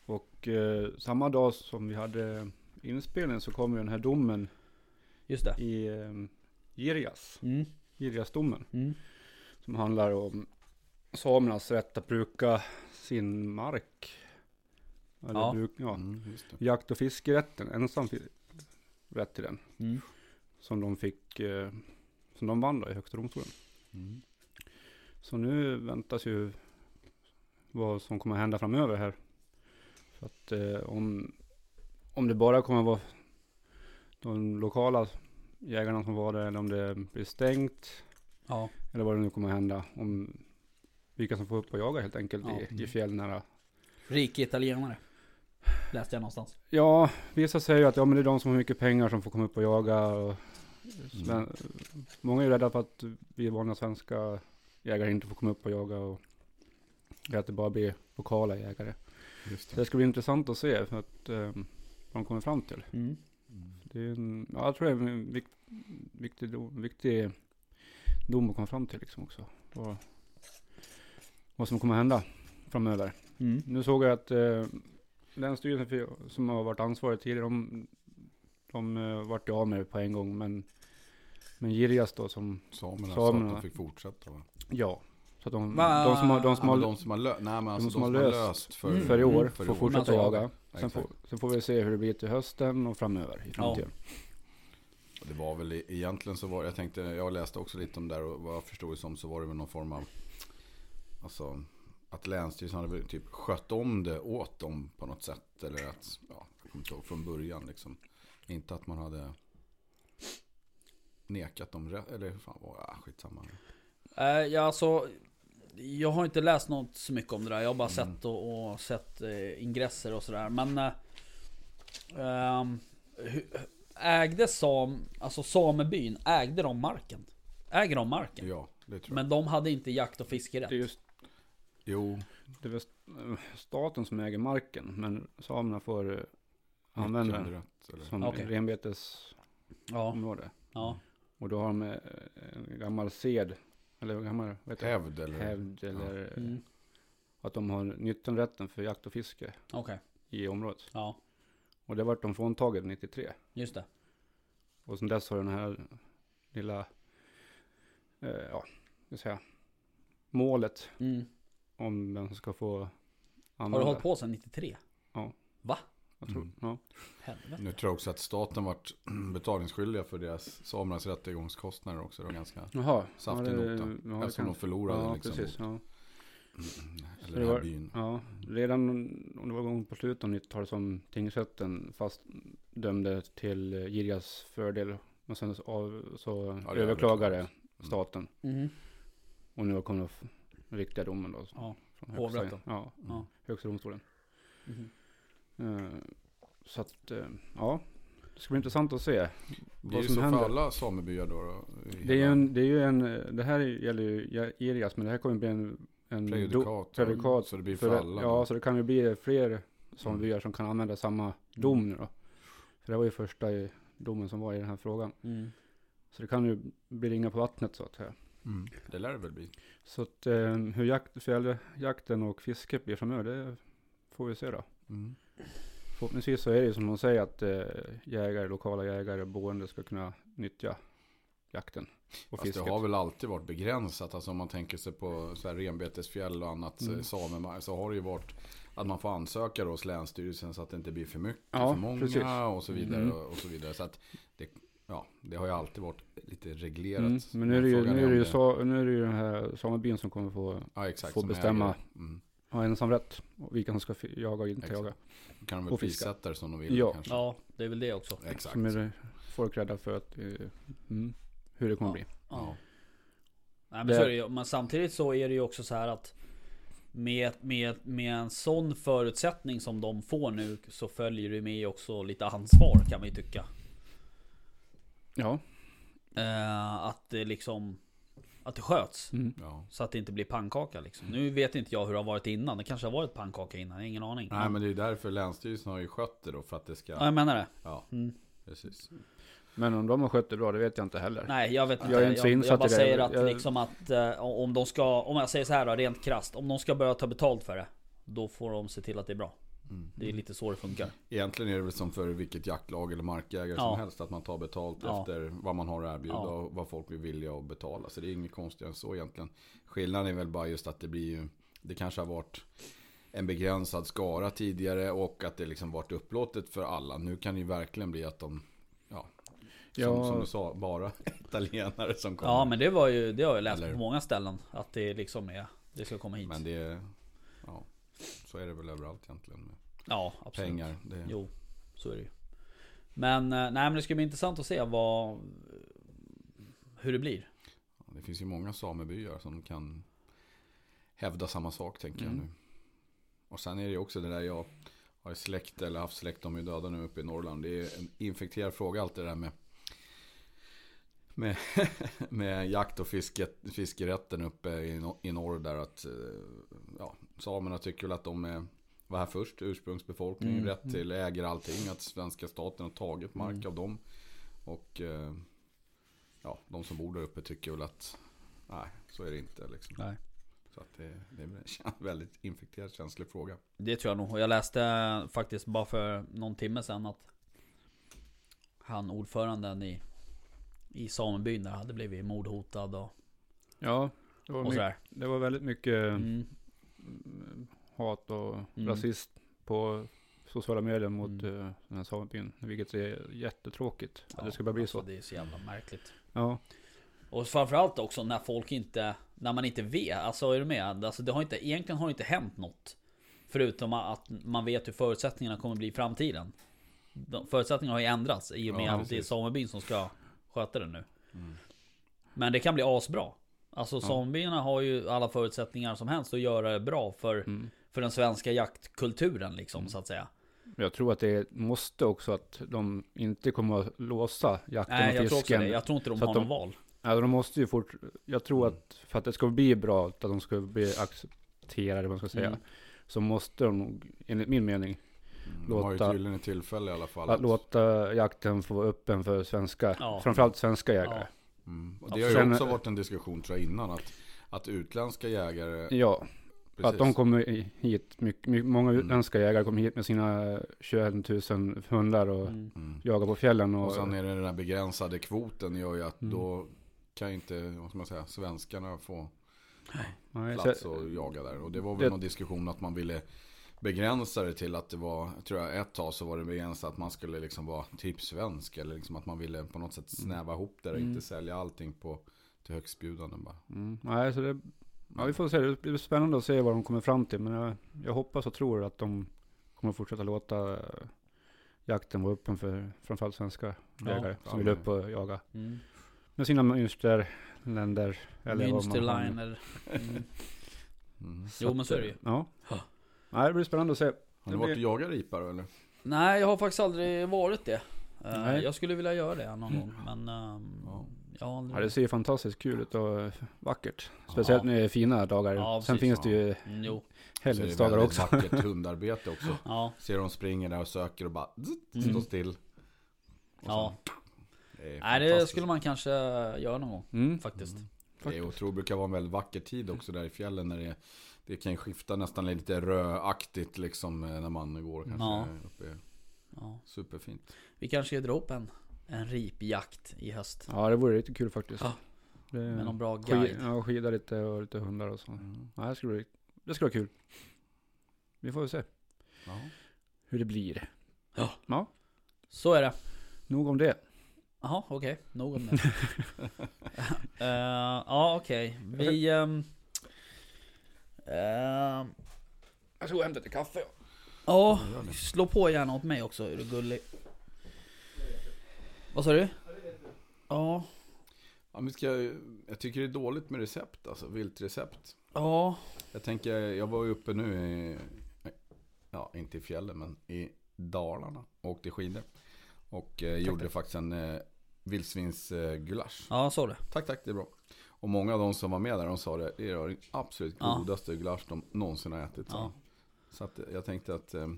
Och eh, samma dag som vi hade inspelningen så kom ju den här domen Just det. i um, Girjas, Mm. Girjasdomen. Mm. Som handlar om samernas rätt att bruka sin mark. Eller Ja. Bruk, ja. Mm, just det. Jakt och fiskerätten, ensam rätt till den. Mm. Som de fick, eh, som de vann då i Högsta domstolen. Mm. Så nu väntas ju vad som kommer hända framöver här. För att eh, om, om det bara kommer vara de lokala jägarna som var där, eller om det blir stängt, Ja. eller vad det nu kommer hända. Om vilka som får upp och jaga helt enkelt Ja. i, i fjällnära. Rika italienare. Läste jag någonstans. Ja, vissa säger ju att ja, men det är de som har mycket pengar som får komma upp och jaga. Och sven- Många är ju rädda för att vi vanliga svenska jägare inte får komma upp och jaga. Och att det bara blir lokala jägare. Just Så det. det ska bli intressant att se för att, eh, vad de kommer fram till. Mm. Det är en, ja, jag tror det är en vik, viktig, dom, viktig dom att komma fram till liksom också. Vad, vad som kommer hända framöver. Mm. Nu såg jag att eh, Länsstyrelsen för, som har varit ansvarig tidigare, de, de eh, vart ju av med det på en gång. Men, men Girjas då som, Samerna, sa att Samerna. de fick fortsätta va? Ja. Så att de, Va? de som har, de som Ja, har, de som har, lö- nej, men alltså, de som har löst löst för, Mm. för i år Mm, för i får år. fortsätta Men så- jaga. Sen får, sen får vi se hur det blir till hösten och framöver i framtiden. Och Det var väl egentligen så var jag tänkte, jag läste också lite om det där och vad jag förstod det som så var det väl någon form av Alltså att Länsstyrelsen hade väl typ skött om det åt dem på något sätt. Eller att, ja, jag kommer inte ihåg från början liksom. Inte att man hade nekat dem rätt, eller hur fan var det? Ah, skitsamma. Eh, ja, alltså, jag har inte läst något så mycket om det där. Jag har bara Mm. sett och, och sett eh, ingresser och sådär. Men eh, hu- ägde sam, alltså samebyn, ägde de marken? Äger de marken? Ja, det tror jag. Men de hade inte jakt och fiskerätt? Det är just Jo, det är väl staten som äger marken. Men samerna får eh, använda den som Okej. renbetesområde. Ja, ja. Och då har de eh, en gammal sed, eller gammal vad heter det? Hävd eller? hävd eller eh, Mm. att de har nyttjanderätten för jakt och fiske Okej, i området. ja. Och det vart de fråntaget 93. Just det. Och sen dess har den här lilla, eh, ja, ska säga, målet Mm. om vem som ska få Har använda. du hållit på sedan 93? Ja. Va? Jag tror, Mm. ja. Helvete. Nu tror jag också att staten varit betalningsskyldiga för deras samernas rättegångskostnader också. Det var ganska Jaha. saftig ja, det- nota. ja, Eftersom kan- de förlorade ja, liksom. precis. Ja. Eller det var- byn. ja, redan om det var gång på slutet av 90-talet som tingsrätten fast dömde till eh, Girjas fördel. Och sen så, av, så Ja, det överklagade överklagades. staten. Mhm. Och nu kommer den riktiga domen då. Ja. Från högsta, Hovrätten. ja, Ja. högsta domstolen. Mhm. Eh, så att, eh, ja. Det ska bli intressant att se. Det är ju som så händer. för alla samebyar då. då Det är ju en, det är ju en, det här gäller ju Irias, men det här kommer bli en, en prejudikat. prejudikat Så det blir för, för, alla. Ja, så det kan ju bli fler Mm. byar som kan använda samma dom nu då. För det var ju första i domen som var i den här frågan. Mm. Så det kan ju bli ringa på vattnet så att säga. Mm. Det lär det väl bli. Så att eh, hur jakt, fjälljakten och fisket blir framöver, det får vi se då. Mm. Förhoppningsvis så är det som de säger att eh, jägare, lokala jägare och boende ska kunna nyttja jakten och Fast fisket. det har väl alltid varit begränsat. Alltså om man tänker sig på så här renbetesfjäll och annat Mm. mm. samemark. Så har det ju varit att man får ansöka då hos Länsstyrelsen så att det inte blir för mycket, Ja, för många precis. och så vidare. Mm. Och, och så vidare. Så att det, ja, det har ju alltid varit lite reglerat. Mm, men nu är det ju, nu är det ju, så, nu är det ju den här samebyn som kommer få ja, exakt, som bestämma. äger. Mm. Ha ensamrätt. Och vilka som ska jaga och inte Exakt. jaga. Kan de väl Och fiska. prissätta det som de vill Ja. kanske. Ja, det är väl det också. Exakt. Som är folk rädda för att, eh, mm, hur det kommer Ja. bli. Ja. Ja. Nej, men, Det- så är det men samtidigt så är det ju också så här att med, med, med en sån förutsättning som de får nu så följer det med också lite ansvar kan man ju tycka. Ja. Eh, att det liksom Att det sköts. Mm. Ja. Så att det inte blir pannkaka liksom. Nu vet inte jag hur det har varit innan. Det kanske har varit pannkaka innan. Jag har ingen aning. Nej men det är därför Länsstyrelsen har ju skött det då. För att det ska... Ja, jag menar det. Ja, Mm. precis. Men om de har skött det bra, det vet jag inte heller. Nej jag vet Jag inte. är Jag, inte så jag, insatt bara i det. säger att Jag- liksom att eh, om de ska, om jag säger så här då, rent krasst. Om de ska börja ta betalt för det. Då får de se till att det är bra. Mm. Det är lite så det funkar. Egentligen är det väl som för vilket jaktlag eller markägare Ja. som helst. Att man tar betalt Ja. efter vad man har att erbjuda Ja. och vad folk vill vilja att betala. Så det är inget konstigare än så egentligen. Skillnaden är väl bara just att det blir ju, det kanske har varit en begränsad skara tidigare och att det liksom varit upplåtet för alla. Nu kan det ju verkligen bli att de, ja, som, Ja. som du sa, bara italienare som kommer. Ja men det var ju, det har jag läst Eller- på många ställen. Att det liksom är, det ska komma hit. Men det, så är det väl överallt egentligen med ja absolut. pengar. Det, Jo, så är det ju. Men, eh, nej men det ska bli intressant att se vad, hur det blir. Det finns ju många samebyar som kan hävda samma sak tänker Mm. jag nu. Och sen är det ju också det där jag har släkt eller haft släkt, de är ju döda nu uppe i Norrland. Det är en infekterad fråga allt det där med med, med jakt och fisket, fiskerätten uppe i, i norr där att eh, ja, samerna tycker väl att de är, var här först, ursprungsbefolkningen, Mm. rätt till äger allting, att svenska staten har tagit mark Mm. av dem. Och eh, ja, de som bor där uppe tycker väl att nej, så är det inte liksom. Nej. Så att det, det är en väldigt infekterad känslig fråga. Det tror jag nog. Jag läste faktiskt bara för någon timme sedan att han ordföranden i, i samebyn där hade blivit mordhotad och, Ja, det var, och mycket, det var väldigt mycket Mm. Hat och Mm. rasism på sociala medier mot Mm. eh, den här samebyn. Vilket är jättetråkigt. att det ska bara bli alltså, så. Det är så jävla märkligt. Ja, Och framförallt också när folk inte, när man inte vet. Alltså är du med? Alltså det har inte, egentligen har det inte hänt något. Förutom att man vet hur förutsättningarna kommer bli i framtiden. De, förutsättningarna har ju ändrats i och med Ja, att det är samebyn som ska sköta det nu. Mm. Men det kan bli asbra. Alltså samebyarna har ju alla förutsättningar som helst att göra det bra för, mm. för den svenska jaktkulturen liksom så att säga. Jag tror att det måste också att de inte kommer att låsa jakten Nej och jag tror också fisken. det. Jag tror inte de har någon de- val. Ja, de måste ju fort, jag tror att för att det ska bli bra, att de ska bli accepterade, man ska säga, Mm. så måste de nog, enligt min mening, Mm, De har ju Låta- ett tillfälle i alla fall. att låta jakten få vara öppen för svenska, Ja. framförallt svenska jägare. Mm. Och det har ju också varit en diskussion tror jag innan. Att, att utländska jägare, Ja, precis, att de kommer hit, mycket, mycket, många Mm. utländska jägare kommer hit med sina 21 000 hundar och Mm. mm. jagar på fjällen. Och, Och sen är det den här begränsade kvoten gör ju att Mm. då kan ju inte, vad ska man säga, svenskarna få nej, plats att jaga där. Och det var väl Det- någon diskussion att man ville begränsa det till att det var, tror jag ett tag så var det begränsat att man skulle liksom vara typ svensk. Eller liksom att man ville på något sätt snäva ihop det och Mm. inte sälja allting på till högstbjudande bara. mm, nej, så det, ja, vi får se. Det blir spännande att se vad de kommer fram till. Men jag, jag hoppas och tror att de kommer fortsätta låta eh, jakten vara öppen för framförallt svenska Ja, jägare ja, som vill upp och jaga. Mm. Med sina mönsterländer. Eller vad man har. Münsterliner. Mm. Mm. Jo men så är det ju. Ja. Ja. Nej, det blir spännande att se. Har du varit och jagat ripa då eller? Nej jag har faktiskt aldrig varit det. Eh, Nej. Jag skulle vilja göra det någon gång men ehm, Ja. jag Ja, det ser fantastiskt kul ut och vackert. Speciellt Ja. när det är fina dagar. Ja, Sen precis. finns det ju Mm, jo. Så är det helvetesdagar väldigt också. vackert hundarbete också. Ja. Ser de springer där och söker och bara Mm. står still. Och Ja. sen- Det är Nej det skulle man kanske göra någon gång Mm. faktiskt. Det är otroligt, brukar vara en väldigt vacker tid också där i fjällen när det, det kan ju skifta nästan lite rödaktigt liksom eh, när man går kanske Ja. uppe. Ja. Superfint. Vi kanske ska dra upp en, en ripjakt i höst. Ja, det vore riktigt kul faktiskt. Ja. Det, Med någon bra guide. ja, skida lite och lite hundar och så. Mm. Ja, det skulle bli, det skulle vara kul. Vi får väl se Ja. hur det blir. Ja. Ja, Så är det. nog om det. Jaha okej, nog om det. Eh, ja okej, vi... ehm, ehm, Jag ska gå och hämta lite kaffe. Ja, det. slå på gärna åt mig också, är du gullig? Vad sa du? Ja, Ja, men ska, jag tycker det är dåligt med recept, alltså viltrecept. ja, Jag tänker, jag var ju uppe nu i, ja inte i fjällen men i Dalarna och åkte skidor. Och eh, gjorde faktiskt en eh, vildsvinsgulasch. ja så det. Tack, tack, det är bra. Och många av de som var med där, de sa det, det är den absolut Ja. godaste gulasch de någonsin har ätit. Ja. Så att jag tänkte att eh,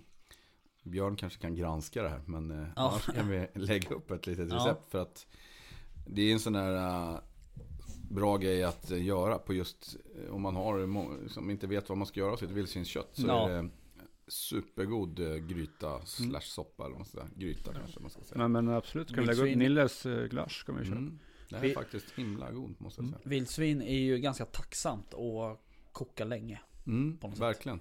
Björn kanske kan granska det här, men eh, Ja. annars kan vi lägga upp ett litet Ja. recept. För att det är en sån där eh, bra grej att eh, göra på just, eh, om man har, som inte vet vad man ska göra av sitt vildsvinskött. Så Ja. är det supergod eh, gryta slash soppa eller något sådär. Gryta kanske man ska säga. Men, men absolut, kan vi lägga upp. Nilles uh, glass kan vi köra. Mm. Det här Vi- är faktiskt himla god måste jag säga. Vildsvin är ju ganska tacksamt att koka länge. Mm, På något sätt. verkligen.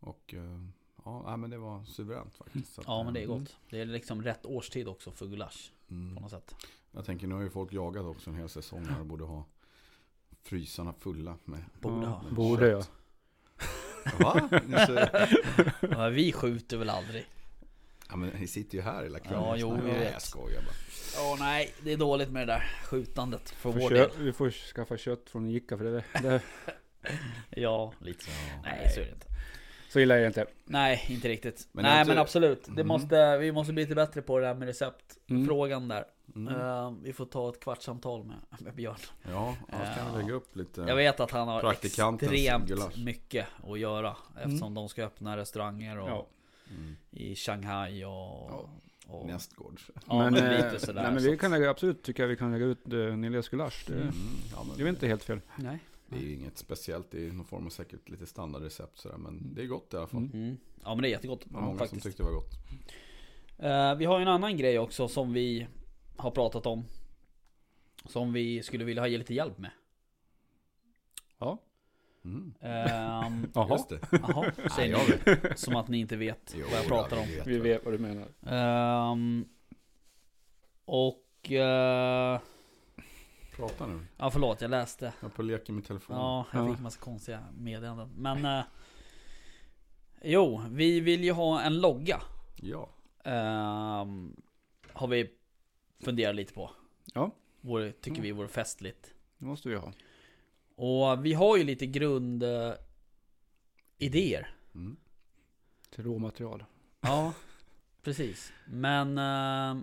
Och eh, ja, men det var suveränt faktiskt. Så att, Ja men det är eh, gott. Det är liksom rätt årstid också för gulasch. På Mm. något sätt. Jag tänker nu har ju folk jagat också en hel säsong här och borde ha frysarna fulla med. Borde ja, ha. Borde jag. Va? Är Ja, vi skjuter väl aldrig. Ja men ni sitter ju här hela kvällen. Ja, jo, vet. jag skojar bara. Åh nej, det är dåligt med det där skjutandet för Får vår kö- del. vi får skaffa kött från Ica för det, det Ja, lite så. Ja. Nej, så är det inte. så illa är det inte. Nej, inte riktigt. Men Nej jag men absolut. Det Mm. måste, vi måste bli lite bättre på det där med Mm. receptfrågan där. Mm. Eh, vi får ta ett kvartssamtal med, med Björn. Ja, annars kan Ja. vi lägga upp lite. Jag vet att han har extremt gulasch. mycket att göra. Eftersom de ska öppna restauranger och Ja. Mm. i Shanghai och... Ja. och Nästgårds. ja, men, eh, lite sådär. nej, men vi kan lägga, absolut tycker jag vi kan lägga ut uh, Nilles gulasch. Det, Mm. Ja, men det är väl inte helt fel. Nej. Det är ju inget speciellt, det är någon form av säkert lite standardrecept sådär. Men det är gott i alla fall. Mm. Mm. Ja men det är jättegott. Det var många faktiskt. som tyckte det var gott. Eh, vi har ju en annan grej också som vi har pratat om. Som vi skulle vilja ha lite hjälp med. Ja. Mm. Ehm, Jaha. Just det. Nej, säger jag ni. vet. Som att ni inte vet Jo, vad jag pratar om. vi vet Vi vad- vet vad du menar. Ehm, och... eh, Prata nu. ja förlåt, jag läste. Jag på leken med telefonen. Ja, jag Ja. fick massa konstiga meddelanden. Men... eh, jo, vi vill ju ha en logga. Ja. Ehm, har vi funderat lite på. Ja. Vore, tycker vi vore festligt. Det måste vi ha. Och vi har ju lite grund... eh, idéer. Mm. Till råmaterial. Ja, precis. Men... eh,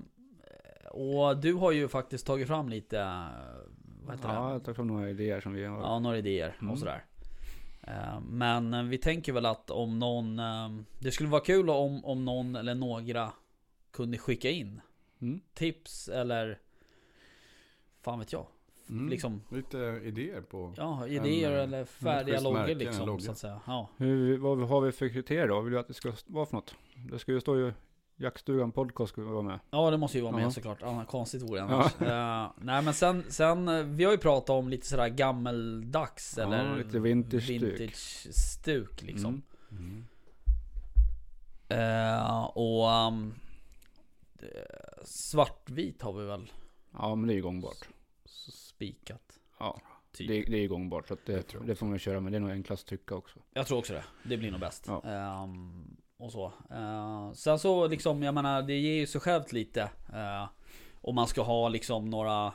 och du har ju faktiskt tagit fram lite... eh, Vad heter Ja, det? jag tar fram några idéer som vi har. Ja, några idéer Mm. och sådär. Men vi tänker väl att om någon... Det skulle vara kul om, om någon eller några kunde skicka in Mm. tips eller... Fan vet jag. Mm. Liksom... Lite idéer på. Ja, idéer En, eh, eller färdiga schysst loggor liksom logga. så att säga. Ja. Hur, vad har vi för kriterier då? Vill du att det ska vara för något? Det ska ju stå ju Jaktstugan podcast ska vara med. ja, det måste ju vara med Ja. såklart. Annars konstigt vore det annars. Eh, nej men sen, sen, eh, vi har ju pratat om lite sådär gammeldags Ja, eller lite vintage-stuk. vintage-stuk liksom. Mm. Mm. Eh, och um, eh, svartvit har vi väl Ja, men det är ju gångbart. Spikat. Ja, Typ. det, det är ju gångbart. Så Det det, får man köra med. Det är nog enklast att tycka också. Jag tror också det. Det blir nog bäst. Ja. Ehm, och så. Eh, sen så liksom, jag menar, det ger ju sig självt lite. Uh, om man ska ha liksom några... eh,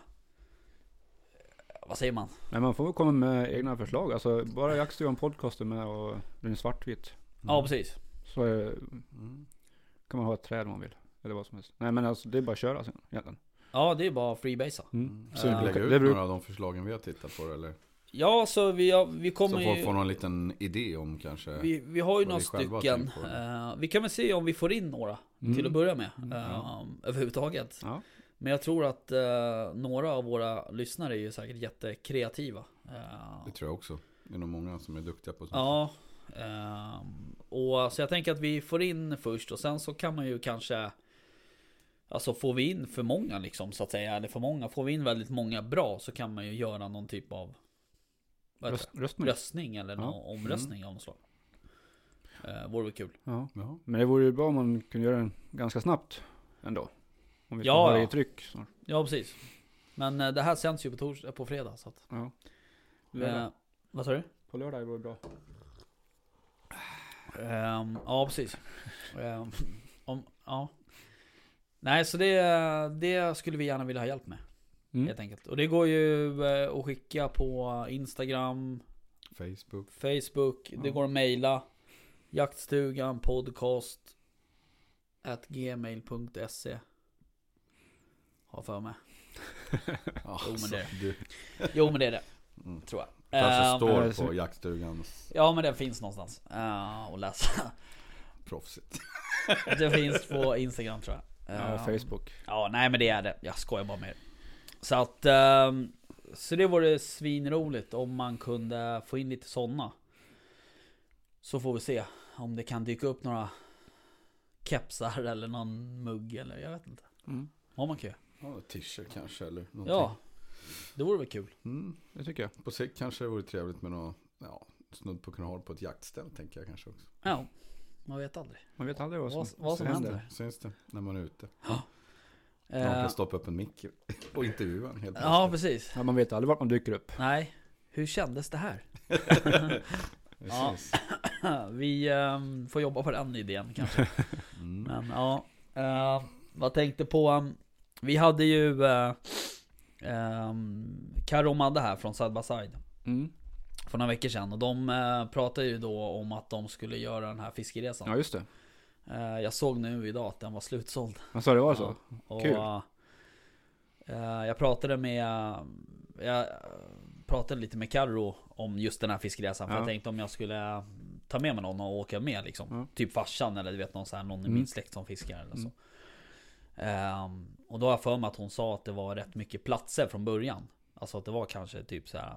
Vad säger man? Men man får väl komma med egna förslag. Alltså bara Jaktstugan podcast är med och den är svartvit. Ja precis. Så Mm. kan man ha ett träd om man vill. Eller vad som helst. Nej men alltså det är bara att köra sen egentligen. Ja det är bara freebasea. Mm. Mm. Så vi Ja. lägga det ut några av de förslagen vi har tittat på eller? Ja så vi, har, vi Så kommer folk ju... får någon liten idé om kanske. Vi, vi har ju några stycken. Eh, vi kan väl se om vi får in några Mm. till att börja med. Mm. eh, Överhuvudtaget. Ja. Men jag tror att eh, några av våra lyssnare är ju säkert jättekreativa. Det tror jag också. Det är nog många som är duktiga på sånt. Ja. och så jag tänker att vi får in först och sen så kan man ju kanske Alltså får vi in för många liksom så att säga, eller för många, får vi in väldigt många bra så kan man ju göra någon typ av Röst, röstning. röstning eller Ja. någon omröstning av något slag. Uh, vore väl kul. Ja. Ja. Men det vore ju bra om man kunde göra den ganska snabbt ändå. Om vi Ja, det ja. i tryck snart. Ja precis. Men eh, det här sänds ju på, tors- på fredag så att. Ja. eh, vad sa du? På lördag vore bra. Ehm, ja, precis. Ehm, om, ja. Nej, så det, det skulle vi gärna vilja ha hjälp med. Mm. Helt enkelt. Och det går ju eh, att skicka på Instagram, Facebook. Facebook. Det Ja. går att mejla. Jaktstugan podcast at gmail.se Har för mig. Jo, men det- Du, Jo men det är det, mm. tror jag. kanske Ehm, står eh, så- på jaktstugans Ja men det finns någonstans uh, att läsa. proffsigt. Det finns på Instagram tror jag. Ja, Facebook. Ja, nej men det är det. Jag skojar bara med er. Så att... ehm, så det vore svinroligt om man kunde få in lite sådana. Så får vi se. om det kan dyka upp några kepsar eller någon mugg eller jag vet inte. Mm. Vad man göra. Ja, t-shirt kanske eller någonting. Ja, det vore väl kul. Mm. Det tycker jag. På sikt kanske det vore trevligt med något, ja, snudd på kunna ha på ett jaktställ tänker jag kanske också. Ja, man vet aldrig. Man vet aldrig vad som, Vad, vad som händer. Syns det när man är ute. Någon Eh, kan stoppa upp en mick och intervjua en helt ja, precis. Ja, man vet aldrig vart man dyker upp. Nej, hur kändes det här? Ja. Vi ehm, får jobba på den idén kanske. Mm. Men ja, eh, vad tänkte på? um, vi hade ju uh, um, Karo och Madde här från Side by Side Mm. För några veckor sedan och de eh, pratade ju då om att de skulle göra den här fiskeresan. Ja, just det. Eh, jag såg nu idag att den var slutsåld. Alltså det var så? Ja, och, Kul. eh, jag pratade med Jag pratade lite med Carro om just den här fiskeresan. För Ja. jag tänkte om jag skulle ta med mig någon och åka med liksom. Ja. Typ farsan eller du vet någon, så här, någon i Mm. min släkt som fiskar eller så. Mm. Ehm, och då har jag för mig att hon sa att det var rätt mycket platser från början. Alltså att det var kanske typ så här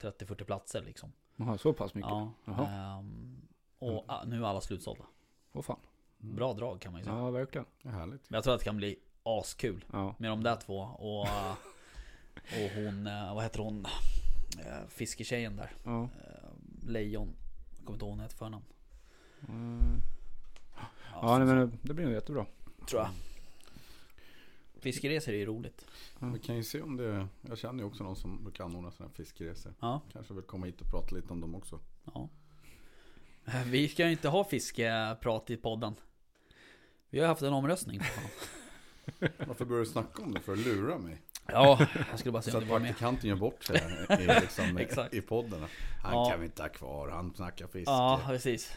30-40 platser liksom. Jaha, så pass mycket? Ja. Ehm, och ah, nu är alla slutsålda. Åh fan. Bra drag kan man ju säga. Ja, verkligen. Det är härligt. Men jag tror att det kan bli askul Ja. med de där två. Och, eh, och hon, eh, vad heter hon? Eh, Fisketjejen där. Ja. Lejon. Jag kommer inte ihåg vad hon heter för namn. Mm. Ja, nej, men det blir nog jättebra. tror jag. Fiskeresor är ju roligt. Vi kan ju se om det, jag känner ju också någon som brukar anordna sådana här fiskeresor. Ja, Kanske vill komma hit och prata lite om dem också. ja. Vi ska ju inte ha fiskeprat i podden. Vi har haft en omröstning. Varför börjar du snacka om det? För att lura mig? Ja, jag skulle bara Så om att du var med. praktikanten gör bort sig i, liksom, i podden. Han Ja. kan vi inte ha kvar, han snackar fiske. Ja, precis.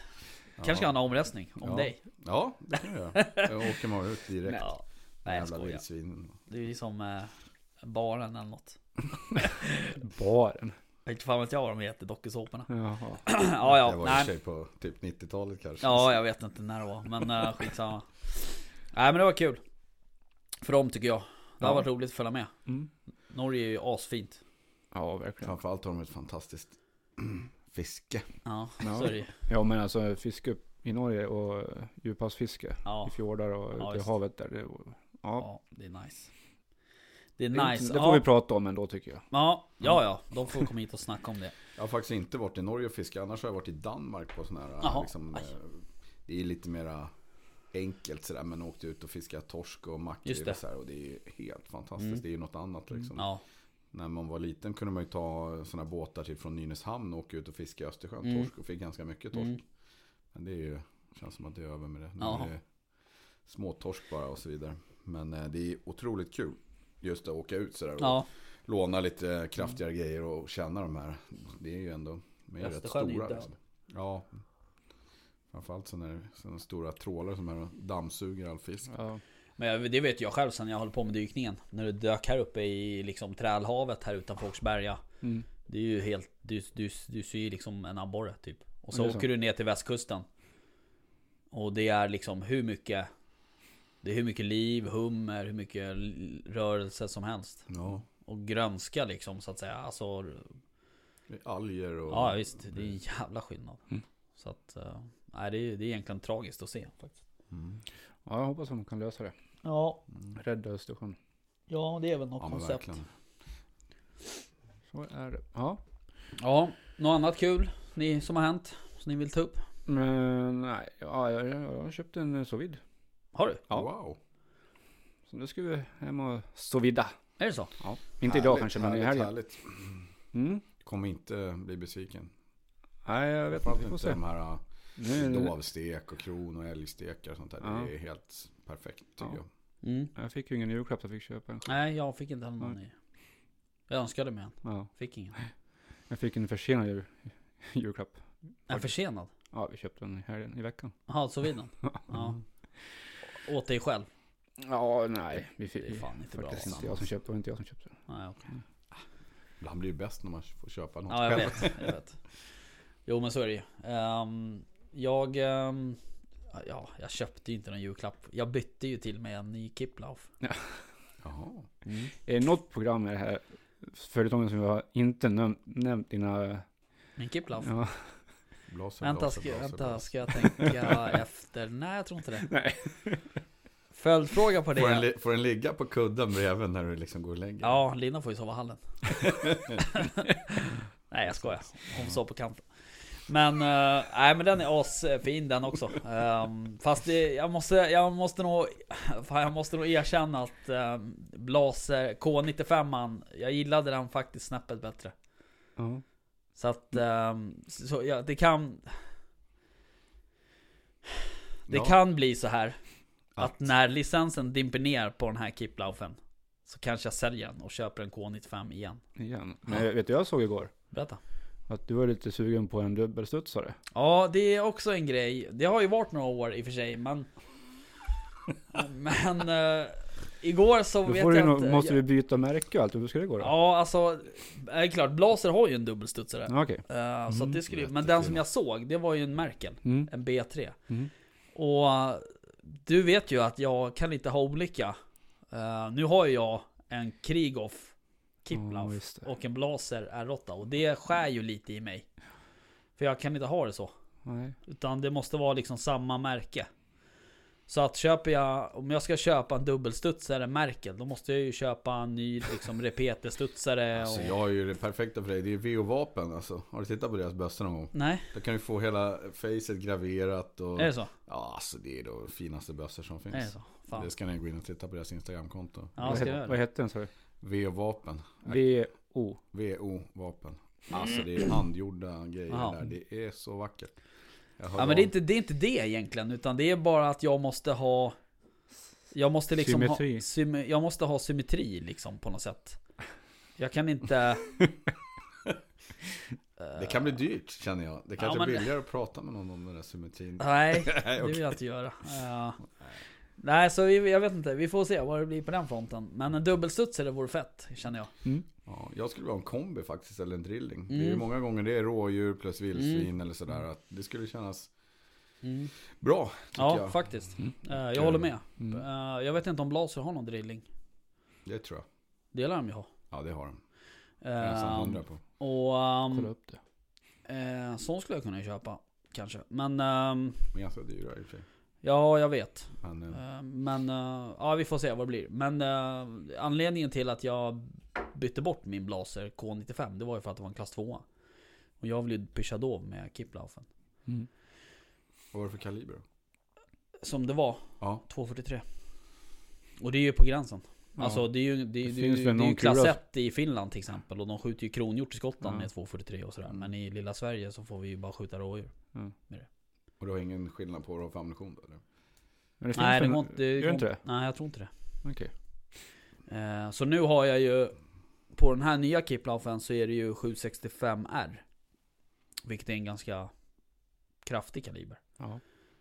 Kanske ska ha en omröstning om Ja. dig. Ja, det kan jag. Jag åker man ut direkt. Ja. Nej, jag skojar. vildsvin. Det är ju som eh, baren eller något. Baren. Jag vet fan vet jag vad de heter, dokusåporna. Jaha. ja, ja, det var i nej. för sig på typ 90-talet kanske. Ja, jag vet inte när det var, men uh, skitsamma. Nej men det var kul. För dem tycker jag. Det har Ja. varit roligt att följa med. Mm. Norge är ju asfint. Ja, verkligen. Framförallt har de ett fantastiskt fiske. Ja, Ja. så är det ju. Ja, men alltså fiske i Norge och eh, djuphavsfiske Ja, i fjordar och Ja, ute i havet där. Det, ja, ja, det är nice. Det är det, nice. det får ja. vi prata om ändå tycker jag. Ja, ja, ja. De får komma hit och snacka om det. Jag har faktiskt inte varit i Norge och fiskat. Annars har jag varit i Danmark på sådana här. Jaha, Liksom, aj. eh, det är lite mera enkelt sådär. Men åkte ut och fiskat torsk och Just makrill det. och så här. Och det är ju helt fantastiskt. Mm. Det är ju något annat liksom. Ja, När man var liten kunde man ju ta sådana båtar till från Nynäshamn och åka ut och fiska i Östersjön. Mm. Torsk och fick ganska mycket torsk. Mm. Men det är ju, känns som att det är över med det. Nu är det småtorsk bara och så vidare. Men eh, det är otroligt kul. Just att åka ut sådär och ja. låna lite kraftigare grejer och känna de här. Det är ju ändå, de är rätt stora. Liksom. Ja. Framförallt så när sådana stora trålare som är och dammsuger all fisk. Ja. Men det vet jag själv sen jag höll på med dykningen. När du dök här uppe i liksom Trälhavet här utanför Åkersberga. Mm. Det är ju helt, du, du, du ser ju liksom en abborre typ. Och så. åker du ner till västkusten. Och det är liksom hur mycket Det är hur mycket liv, hummer, hur mycket rörelse som helst. Ja. Och grönska liksom så att säga. Alltså, Alger och... ja visst, det är en jävla skillnad. Mm. Så att, eh, nej det är, det är egentligen tragiskt att se faktiskt. Mm. ja, jag hoppas att de kan lösa det. Ja, Mm. Rädda Östersjön. ja det är väl något Ja koncept. verkligen. Så är det. Ja. Ja, något annat kul ni, som har hänt? Som ni vill ta upp? Men nej, ja, jag, jag, jag har köpt en sous. Har du? Ja. Wow. Så nu ska vi hem och sous vida. Är det så? Ja. Inte idag Härligt, kanske, men i helgen. Härligt. Mm. Kommer inte bli besviken. Nej, jag vet inte. Vi får inte se. de här Nu, nu, dovstek och kron och älgstekar och sånt där. Ja. Det är helt perfekt tycker Ja. jag. Mm. jag fick ju ingen julklapp, jag fick köpa en själv. Nej, jag fick inte heller någon i. Jag önskade mig en. Ja. Fick ingen. Jag fick en försenad jul, julklapp. En försenad? Ja, vi köpte den i helgen, i veckan. Jaha, så vid den? Ja. Åt dig själv? Ja, nej. Vi fick, Det är fan inte bra. faktiskt inte jag som köpte, det var inte jag som köpte. Nej, okej. Ibland blir det bäst när man får köpa något Ja, jag själv. vet. Jag vet. Jo, men så är det ju. Ehm, jag... ehm, ja, jag köpte ju inte någon julklapp. Jag bytte ju till med en ny Kiplauf. Jaha. Är det något program i det här företagen som har inte näm- nämnt dina... Min Kiplauf? Ja, Blaser, Vänta, blaser, ska, blaser, vänta, ska jag tänka efter? Nej, jag tror inte det. Nej. Följdfråga på Får den, det. får den ligga på kudden bredvid när du liksom går och lägger? Ja, Lina får ju sova i hallen. Nej, jag skojar. Hon sov på kanten. Men, eh, nej men den är asfin den också. Ehm, fast det, jag måste, jag måste nog, fan, jag måste nog erkänna att um, Blaser K95an, jag gillade den faktiskt snäppet bättre. Ja. Så att, ehm, så, ja, det kan, det Ja. kan bli så här. Att Att- när licensen dimper ner på den här Kiplaufen Så kanske jag säljer den och köper en K95 igen Igen. Men vet du jag såg igår? Berätta Att du var lite sugen på en dubbelstudsare. Ja, det är också en grej. Det har ju varit några år i och för sig, men... men... eh, igår så Då vet jag nog, inte... måste vi byta märke och allt. Hur ska det gå då? Ja, alltså... Det är klart, Blaser har ju en dubbelstudsare. Ja, Okej. Eh, så att det skulle, men den som jag såg, det var ju en Merkel. Mm. En B3. Mm. Och du vet ju att jag kan inte ha olika. Eh, nu har jag en Krigoff Kiplauf det. och en Blaser R8 och det skär ju lite i mig. För jag kan inte ha det så. Nej. Utan det måste vara liksom samma märke. Så att köper jag, om jag ska köpa en dubbelstudsare Merkel, då måste jag ju köpa en ny liksom repeterstudsare Alltså och... jag har ju det perfekta för dig, det är VO-vapen alltså. Har du tittat på deras bössor någon gång? Nej, Då kan du få hela facet graverat och... är det så? Ja, alltså det är de finaste bössor som finns. Är det så? Fan. Det ska ni gå in och titta på deras Instagramkonto. Ja, vad, vad hette den sa du? V-vapen. V-O. VO-vapen. Alltså det är handgjorda grejer Jaha. där. Det är så vackert. Ja men det är, inte, det är inte det egentligen, utan det är bara att jag måste ha... Jag måste liksom Symmetri. ha... Syme, jag måste ha symmetri liksom på något sätt. Jag kan inte... Det kan bli dyrt känner jag. Det kanske men- är billigare att prata med någon om den där symmetrin. Nej, Nej, det vill jag inte göra. Ja. Nej, så vi, jag vet inte. Vi får se vad det blir på den fronten. Men en dubbelstudsare vore fett, känner jag. Mm. Ja, jag skulle vilja ha en kombi faktiskt, eller en drilling. Det är ju Mm. många gånger det är rådjur plus vildsvin eller sådär. Att det skulle kännas Mm. bra, tycker Ja, jag. faktiskt. Mm. Eh, jag håller med. Mm. Eh, jag vet inte om Blaser har någon drilling. Det tror jag. Det lär de ju ha. Ja, det har de. Det är jag nästan Uh, hundra på. och Kolla um, upp det. uh, sån skulle jag kunna köpa. Kanske. Men um, Men ganska dyra i och för sig. Ja, jag vet. Men, eh, Eh, men uh, ja, vi får se vad det blir. Men uh, anledningen till att jag bytte bort min Blaser K95, det var ju för att det var en klass 2 Och jag vill ju pyscha dov med Kiplaufen. Mm. vad var det för kaliber då? Som det var, Ja, 243. Och det är ju på gränsen. Ja. Alltså det är ju, det, Det det, finns det, väl det är ju någon klass kula- 1 i Finland till exempel. Och de skjuter ju kronhjort i Skottland Ja. med 243 och sådär. Mm. Men i lilla Sverige så får vi ju bara skjuta rådjur. Och du har ingen skillnad på vad du har för ammunition då? Eller? Men det Nej det går inte. Det Gör det inte det? Nej jag tror inte det. Okej. Eh, så nu har jag ju På den här nya Kiplaufen så är det ju 765R Vilket är en ganska Kraftig kaliber Ja.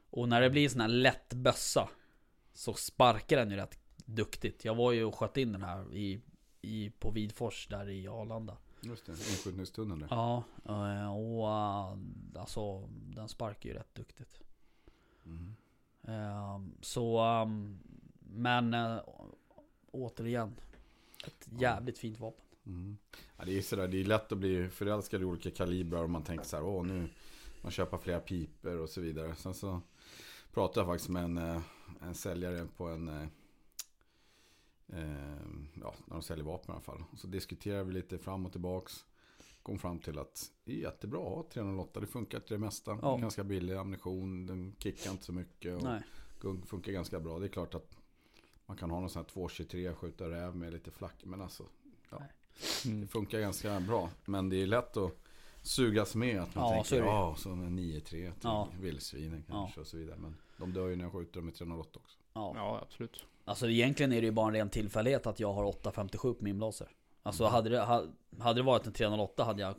Och när det blir sån här lätt bössa Så sparkar den ju rätt duktigt Jag var ju och sköt in den här i, i På Vidfors där i Arlanda Just det, inskjutningstunneln där. Ja eh, och eh, Alltså den sparkar ju rätt duktigt Mm. Ehm, Så ehm, Men eh, Återigen Ett jävligt fint vapen Mm. Ja, det är sådär, det är lätt att bli förälskad i olika kalibrar och man tänker så här, åh nu man köper flera piper och så vidare. Sen så pratade jag faktiskt med en, en säljare på en, ja, när de säljer vapen i alla fall. Så diskuterade vi lite fram och tillbaks. Kom fram till att det är jättebra att ha 308, det funkar till det mesta. Ja. Ganska billig ammunition, den kickar inte så mycket. Och Nej funkar ganska bra. Det är klart att man kan ha någon sån här 223 skjuta räv med lite flack. Men alltså, det Mm. funkar ganska bra. Men det är lätt att sugas med. Att man Ja, tänker, är det. ja, så en 9-3 till Ja. vildsvinen kanske och så vidare. Men de dör ju när jag skjuter dem med 308 också. Ja. Ja, absolut. Alltså egentligen är det ju bara en ren tillfällighet att jag har 857 på min blaser. Alltså Mm. hade, det, ha- hade det varit en 308 hade jag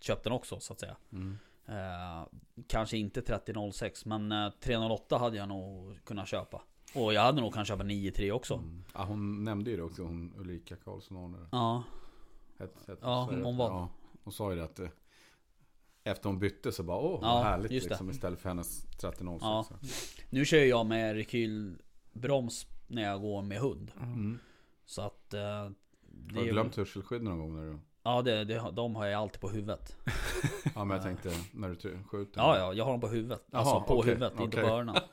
köpt den också så att säga. Mm. Eh, kanske inte 3006 men eh, 308 hade jag nog kunnat köpa. Och jag hade nog kunnat köpa 93 också. Mm. Ja, hon nämnde ju det också, hon Ulrika Karlsson Arne. Ja, Het, het, Ja, det. hon var- Ja, hon sa ju det att eh, efter hon bytte så bara, åh Ja, härligt liksom istället för hennes 3006. Ja. nu kör jag med rekylbroms när jag går med hund. Mm. Så att... Eh, det Har du ju- glömt hörselskydd någon gång när du... Ja, det, det, de har jag alltid på huvudet. Ja men jag tänkte när du skjuter. Ja, ja, jag har dem på huvudet. Jaha, alltså på okej, huvudet, inte på öronen.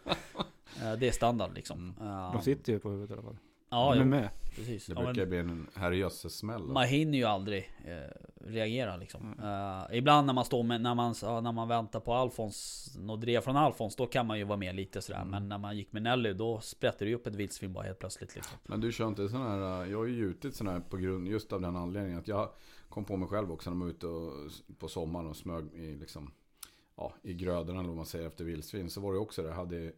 Eh, Det är standard liksom. Eh, De sitter ju på huvudet i alla fall. Ja, de är jo, med. precis. Det Ja, men brukar bli en herrejösses smäll. då. man hinner ju aldrig eh, reagera liksom. Eh, ibland när man står med, när man, när man väntar på Alfons, något drev från Alfons, då kan man ju vara med lite sådär. Mm. Men när man gick med Nelly, då sprätter det ju upp ett vildsvin bara helt plötsligt liksom. Men du kör inte sån här, jag har ju gjutit sån här på grund, just av den anledningen att jag kom på mig själv också när man var ute och, på sommaren och smög i liksom, ja, i grödorna eller vad man säger efter vildsvin. Så var det också det, jag hade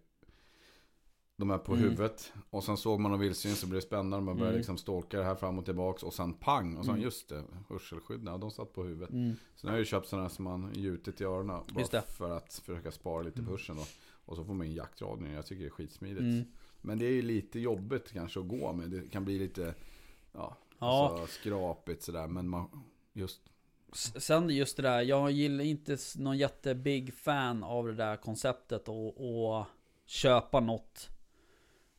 de här på Mm. huvudet. Och sen såg man någon vildsvin så blev det spännande. Man började Mm. liksom stalka det här fram och tillbaks. Och sen pang! Och sen Mm. just det, hörselskydd, ja, de satt på huvudet. Mm. Sen har jag ju köpt sådana här som man gjutit i öronen. Bara för att försöka spara lite på hörseln då. Och så får man in jaktradio. Jag tycker det är skitsmidigt. Mm. Men det är ju lite jobbigt kanske att gå med. Det kan bli lite ja, Ja. Alltså, skrapigt sådär. Men man, just Sen just det där, jag gillar inte någon jättebig fan av det där konceptet och, och köpa något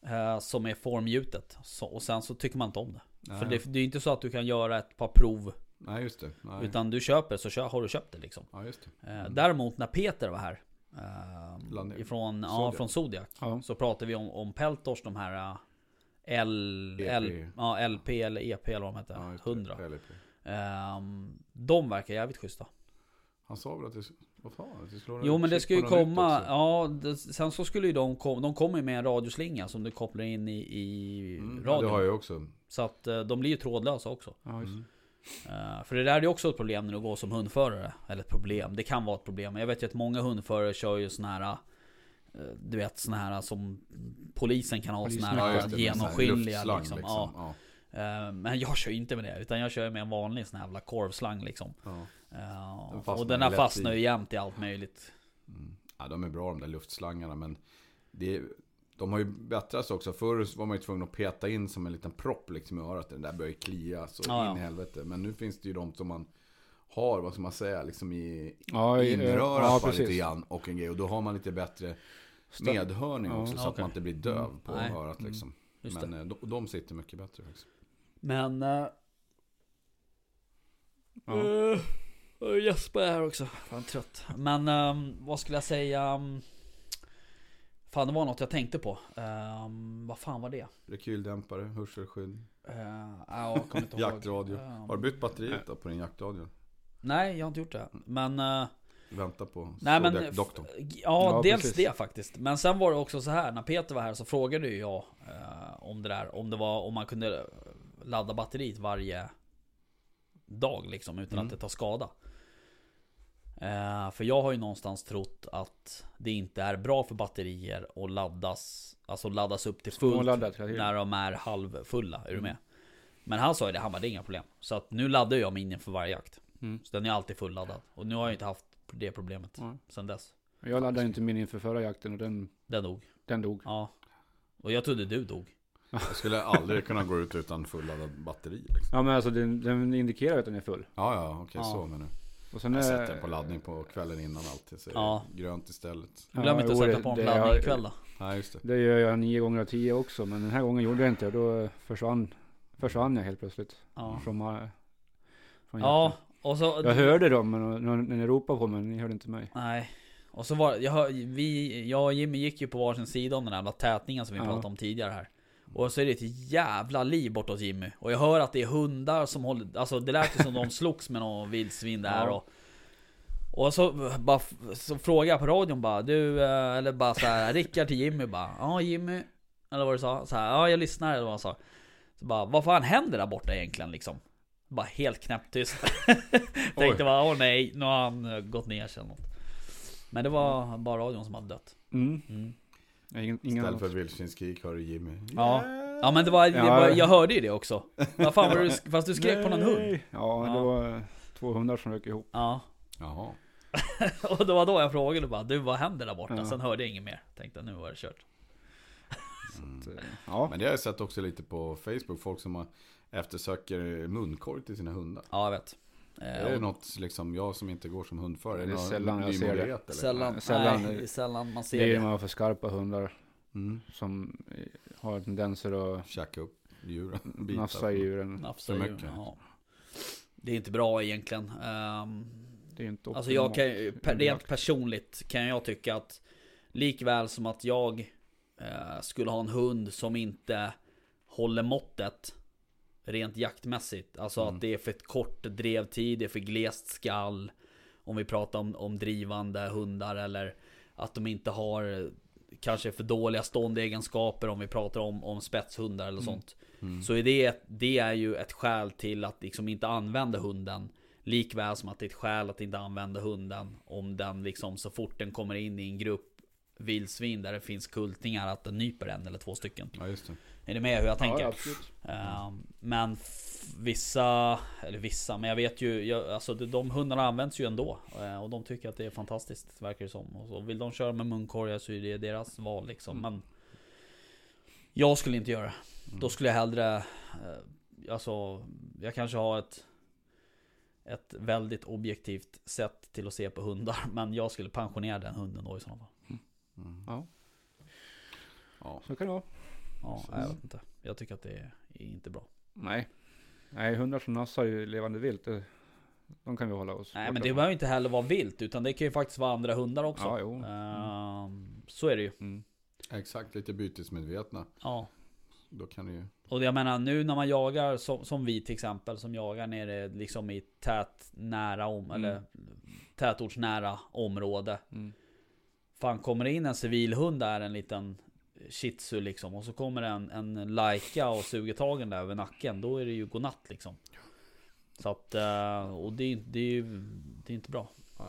eh, som är formgjutet. Så, och sen så tycker man inte om det. nej, För det, det är inte så att du kan göra ett par prov. nej just det. Nej. Utan du köper så har du köpt det liksom. Ja just det. Eh, däremot när Peter var här. Eh, ifrån, ja, Zodiac. från Zodiac. Ja. Så pratade vi om, om Peltors, de här eh, L, EP. L, ja, LP eller EP eller vad de heter. Ja, just det. 100. LP. Ehm, de verkar jävligt schyssta. Han sa väl att det, vad fan, Jo men det ska ju komma, ja det, sen så skulle ju de komma, de kommer ju med en radioslinga som du kopplar in i, i Mm, ja, det radion. har jag också. Så att eh, de blir ju trådlösa också. Ja, just. Mm. Eh, för det där är ju också ett problem när du går som hundförare. Eller ett problem, det kan vara ett problem. Jag vet ju att många hundförare kör ju såna här eh, Du vet såna här som polisen kan ha såna Ja, här här genomskinliga liksom. liksom. Ja. Ja. Men jag kör ju inte med det, utan jag kör med en vanlig sån här jävla korvslang liksom. Ja. Den fastnar och den här fastnar i. ju jämt i allt möjligt. Mm. ja, de är bra de där luftslangarna men det, de har ju bättrats också. Förr var man ju tvungen att peta in som en liten propp liksom i örat. Den där börjar ju klia så Ja, in ja. i helvete. Men nu finns det ju de som man har, vad ska man säga, liksom i Ja, inrörat ja, lite grann och en grej. Och då har man lite bättre medhörning Ja. också så att Okej. man inte blir döv på Nej. örat liksom. Just Men eh, de, de sitter mycket bättre faktiskt. Men... Uh, Ja. Uh, Jesper är här också. Fan trött. Men ehm, vad skulle jag säga? Um, fan det var något jag tänkte på. Ehm, vad fan var det? Rekyldämpare, hörselskydd, Uh, ja, jag kommer inte ihåg. jaktradio. Ehm, Har du bytt batteriet då på din jaktradio? Nej, jag har inte gjort det. Men... eh, Vänta på nej men... Doktorn. Ja, Ja, dels precis. det faktiskt. Men sen var det också så här. När Peter var här så frågade ju jag eh, om det där. Om det var om man kunde ladda batteriet varje dag liksom. Utan Mm. att det tar skada. Eh, för jag har ju någonstans trott att det inte är bra för batterier att laddas Alltså laddas upp till fullt när de är halvfulla, är du Mm. med? Men han sa ju det, han bara det är inga problem Så att nu laddar jag min inför varje jakt Mm. Så den är alltid fulladdad Och nu har jag inte haft det problemet Ja. sen dess Jag laddade inte min inför förra jakten och den, Den dog den dog. Ja Och jag trodde du dog Jag skulle aldrig kunna gå ut utan fulladdat batteri. Liksom. Ja men alltså den, den indikerar att den är full. Ja, ja, okej Ja. så men nu. Och sen Jag är- sätter den på laddning på kvällen innan alltid. Så är Ja. det grönt istället. Ja, Glöm inte att sätta på en laddning har- ikväll då Nej, just det. Det gör jag nio gånger av tio också, men den här gången gjorde jag inte det. Då försvann, försvann jag helt plötsligt. Ja, Från, från ja och så Jag hörde dem, men när ni ropade på mig, ni hörde inte mig. Nej Och så var jag, vi, jag och Jimmy gick ju på varsin sida om den där jävla tätningen som vi Ja. pratade om tidigare här Och så är det ett jävla liv bortåt Jimmy. Och jag hör att det är hundar som håller Alltså det lät ju som de slogs med någon vildsvin där och Och så, bara, så frågade jag på radion bara Du, eh, eller bara så här Rickard till Jimmy bara Ja Jimmy. Eller vad du sa, så här, ja jag lyssnar. Eller vad han sa. Så bara, vad fan händer där borta egentligen liksom? Bara helt knäpptyst. Tänkte bara, åh nej, nu har han gått ner sig eller något. Men det var bara radion som hade dött. Mm. mm. Ingen, ingen Istället för vildsvinskrik hör du Jimmy. Ja. Ja men det var, det var, jag hörde ju det också Vad fan var det du, fast du skrek på någon hund? Ja, Ja. det var eh, två hundar som rök ihop. Ja Jaha. Och det var då jag frågade bara, du vad händer där borta? Ja. Sen hörde jag inget mer Tänkte nu var det kört Mm. Så, Ja, Men det har jag sett också lite på Facebook. Folk som har eftersöker munkorg till sina hundar. Ja jag vet Eh, är det något, liksom, jag som inte går som hundförare? Det är sällan jag ser det. Sällan, Sällan- nej, det är sällan man ser det är ju det man för skarpa hundar Mm. som eh, har tendenser att Käka upp djuren. bitar. nafsa i djuren. Nafsa För mycket. ja. Det är inte bra egentligen. Ehm, Det är inte Alltså jag kan, rent personligt kan jag tycka att Likväl som att jag eh, skulle ha en hund som inte håller måttet Rent jaktmässigt. Alltså Mm. att det är för kort drevtid, det är för glest skall. Om vi pratar om, om drivande hundar eller att de inte har kanske för dåliga ståndegenskaper om vi pratar om, om spetshundar eller sånt. Mm. Så är det, det är ju ett skäl till att liksom inte använda hunden. Likväl som att det är ett skäl att inte använda hunden om den liksom så fort den kommer in i en grupp vildsvin där det finns kultingar att den nyper en eller två stycken. Ja, just det. Är ni med hur jag tänker? Ja, absolut. Eh, men vissa, eller vissa, men jag vet ju, jag, alltså de, hundarna används ju ändå. eh, och de tycker att det är fantastiskt, verkar det som. Och så vill de köra med munkorgar så är det deras val liksom. Men jag skulle inte göra det. Då skulle jag hellre, eh, alltså, jag kanske har ett ett väldigt objektivt sätt till att se på hundar. Men jag skulle pensionera den hunden då i sådana fall. Mm. Ja, Ja. så kan det vara. Ja, jag vet inte. Jag tycker att det är, inte bra. Nej. Nej, hundar som nassar ju levande vilt, det, de kan vi hålla oss Nej men det behöver inte heller vara vilt utan det kan ju faktiskt vara andra hundar också. Ja, jo. Ehm, så är det ju. Mm. Exakt, lite bytesmedvetna. Ja. Då kan det ju... Och jag menar nu när man jagar som, som vi till exempel som jagar nere liksom i tät nära om Mm. eller tätortsnära område. Mm. Fan kommer det in en civilhund där en liten shih tzu liksom och så kommer en, en laika och suger tagen där över nacken. Då är det ju godnatt liksom. Så att, eh, och det, är- det är ju det är inte bra Nej,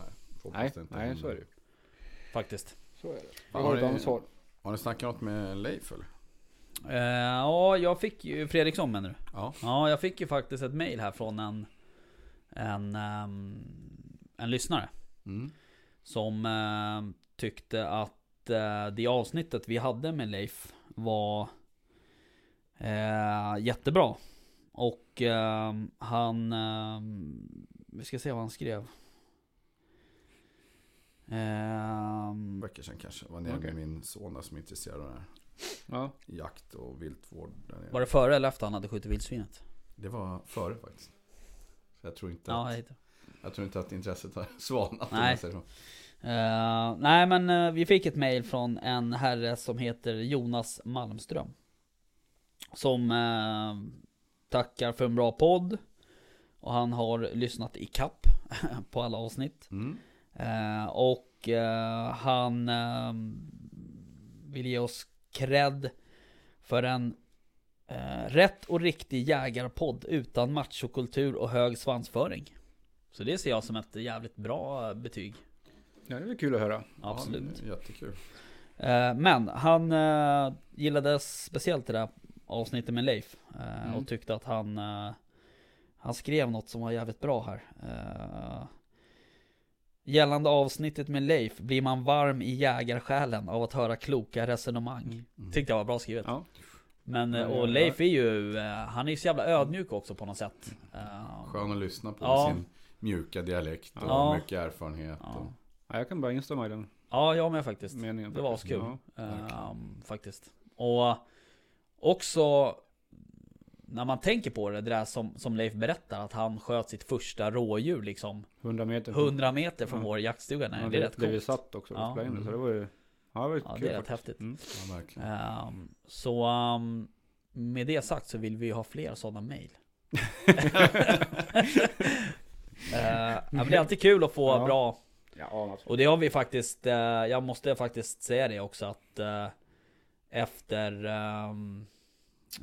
Nej, inte nej så är det ju. faktiskt. Så är det. Fan, har har ni-. Har ni snackat något med Leif eller? Eh, ja, jag fick ju Fredriksson menar du? Ja. Ja, jag fick ju faktiskt ett mail här från en En, ehm, en lyssnare Mm. Som ehm, tyckte att eh, det avsnittet vi hade med Leif var eh, jättebra. Och ehm, han, ehm, vi ska se vad han skrev. Ehm, veckor sedan kanske. Var nere Okej. med min son där som är intresserad av det här. Ja. Jakt och viltvård där nere. var det före eller efter han hade skjutit vildsvinet? Det var före faktiskt. Så jag tror inte, Ja, att, jag tror inte att intresset har svalnat. om Nej. Eh, nej men eh, vi fick ett mail från en herre som heter Jonas Malmström. Som eh, tackar för en bra podd. Och han har lyssnat i kapp på alla avsnitt. Mm. Och han vill ge oss cred för en rätt och riktig jägarpodd utan machokultur och hög svansföring. Så det ser jag som ett jävligt bra betyg. Ja, det är väl kul att höra. Absolut. Ja, jättekul. Eh, Men han eh, gillade speciellt det där avsnittet med Leif. eh, Mm. Och tyckte att han Han skrev något som var jävligt bra här. Gällande avsnittet med Leif blir man varm i jägarsjälen av att höra kloka resonemang. Mm. Tyckte jag var bra skrivet. Ja. Men och Leif är ju, han är ju så jävla ödmjuk också på något sätt. Skön att lyssna på Ja. sin mjuka dialekt och Ja. mycket erfarenhet. Och, ja, jag kan bara instämma i den Ja, jag med faktiskt. meningen. Det var askul. Ja. Ehm, faktiskt. Och också när man tänker på det, det där som, som Leif berättar att han sköt sitt första rådjur liksom 100 meter. 100 meter från Ja. vår jaktstuga. Nej, Ja, det är rätt det vi coolt. satt också och Ja. spelade in det, så det var ju Ja, det var ju Ja, kul det är rätt faktiskt. häftigt. Mm. ja. Ehm, så ehm, med det sagt så vill vi ju ha fler sådana mail. uh, det är alltid kul att få Ja. bra Ja. Och det har vi faktiskt, eh, jag måste faktiskt säga det också att eh, Efter ehm,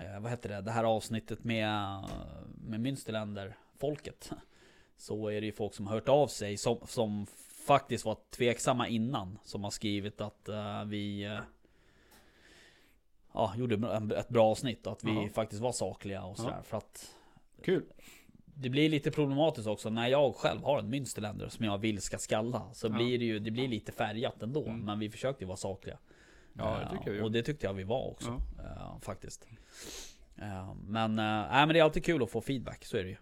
eh, Vad heter det? Det här avsnittet med, med Münsterländer folket Så är det ju folk som har hört av sig som, som faktiskt var tveksamma innan Som har skrivit att vi Ja, gjorde ett bra avsnitt och att vi Ja. faktiskt var sakliga och sådär för att Kul. Det blir lite problematiskt också när jag själv har en Münsterländer som jag vill ska skalla. Så Ja. blir det ju, det blir lite färgat ändå. Mm. Men vi försökte ju vara sakliga. Ja, det Eh, tycker jag vi Och det tyckte jag vi var också. Ja. eh, faktiskt. Eh, men, uh, nej, men det är alltid kul att få feedback, så är det ju.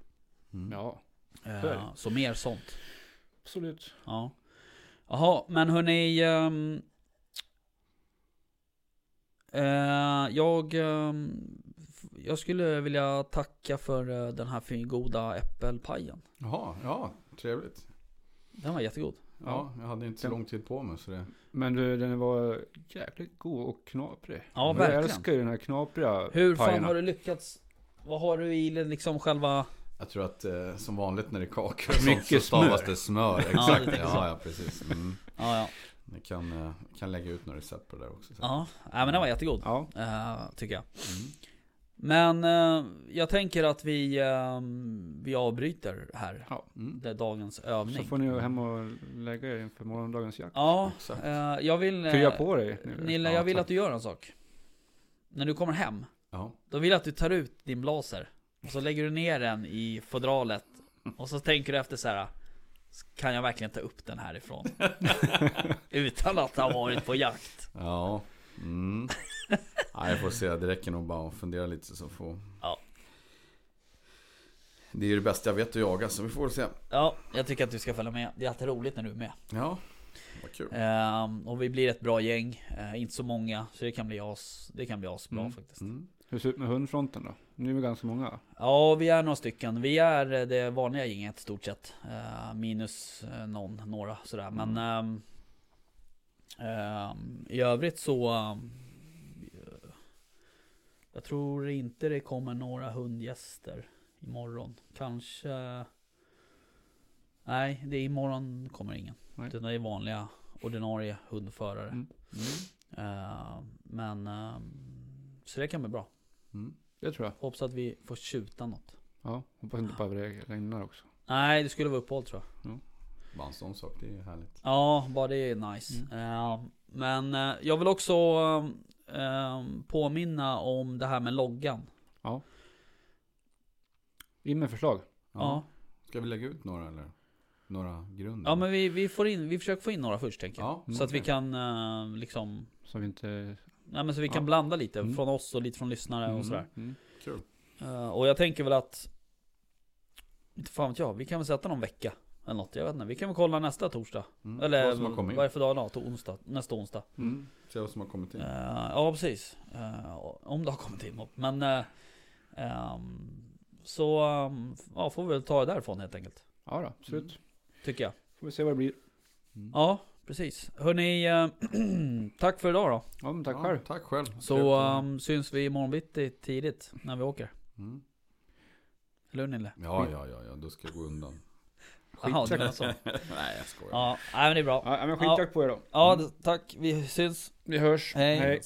Mm. Ja, Eh, Så så mer sånt. absolut. Ja. Jaha, men hörni. ehm, eh, jag f- jag skulle vilja tacka för eh, den här fin- goda äppelpajen. Jaha, ja, trevligt. Den var jättegod. Ja, jag hade inte så lång tid på mig så det... Men du, den var jäkligt god och knaprig. Ja, jag verkligen. älskar ju den här knapriga Hur fan pajerna. har du lyckats? Vad har du i liksom själva... Jag tror att eh, som vanligt när det är kakor så Mycket stavas smör. det smör. Ja, Exakt, det ja, så. ja, precis. Mm. Ja, ja. Ni kan, eh, kan lägga ut några recept på det där också. sen. Ja, men den var jättegod. Ja, eh, tycker jag. Mm. Men eh, jag tänker att vi, eh, vi avbryter här. ja. Mm. Det är dagens Så övning. får ni hem och lägga er inför morgondagens jakt. Ja, Exakt. eh, jag vill... eh, Krya på dig nu. Nilla, Ja, jag vill tack. att du gör en sak. När du kommer hem, Ja. då vill jag att du tar ut din blaser. Och så lägger du ner den i fodralet. Och så tänker du efter så här. Kan jag verkligen ta upp den härifrån? Utan att ha varit på jakt. Ja. Mm. ja, jag får se. Det räcker nog bara att fundera lite så får... Ja. Det är ju det bästa jag vet att jaga så vi får se. Ja, jag tycker att du ska följa med. Det är alltid roligt när du är med. Ja, vad kul. Ehm, och vi blir ett bra gäng. Eh, inte så många, så det kan bli as, det kan bli asbra Mm. faktiskt. Mm. Hur ser det ut med hundfronten då? Nu är vi ganska många. Ja, vi är några stycken. Vi är eh, det vanliga gänget stort sett. Eh, minus eh, någon, några sådär. Men ehm, ehm, i övrigt så... ehm, jag tror inte det kommer några hundgäster imorgon. Kanske... Nej, det är imorgon kommer ingen. Nej. Det är vanliga ordinarie hundförare. Mm. Mm. Men... ehm, så det kan bli bra. Mm. Det tror jag. Hoppas att vi får tjuta något. Ja, hoppas inte bara regnar också. Nej, det skulle vara uppehåll tror jag. Bara en sån sak, det är ju härligt. Ja, bara det är nice. Eh, men eh, jag vill också eh, påminna om det här med loggan. In med förslag. Ja. Ja. Ska vi lägga ut några eller? Några grund? Ja, men vi, vi, får in, vi försöker få in några först tänker jag. Ja, Så att vi kan liksom, Så vi inte... nej, men så vi kan Ja. blanda lite Mm. från oss och lite från lyssnare Mm. och sådär. Mm. Eh, och jag tänker väl att, inte fan vet jag, vi kan väl sätta någon vecka. Eller något, jag vet inte. Vi kan väl kolla nästa torsdag. Mm. Eller vad är det för dag då? Onsdag, nästa onsdag. Mm. Se vad som har kommit in. Eh, ja, precis. Eh, om det har kommit in. Men eh, ehm, så ehm, ja, får vi väl ta det därifrån helt enkelt. Ja då, absolut. Tycker jag. Får vi se vad det blir. Mm. Ja, precis. Hörni, tack för idag då. Ja, men tack Ja, själv. Tack själv. Så ehm, syns vi imorgon bitti tidigt när vi åker. mm. Eller hur Nille? Ja, ja, ja, ja, då ska jag gå undan. Jaha, du menar så. Nej, jag skojar. Ja, nej, men det är bra. Ja, men skitjakt på er då. Ja, det- tack. Vi syns. Vi hörs. Hej. Hej.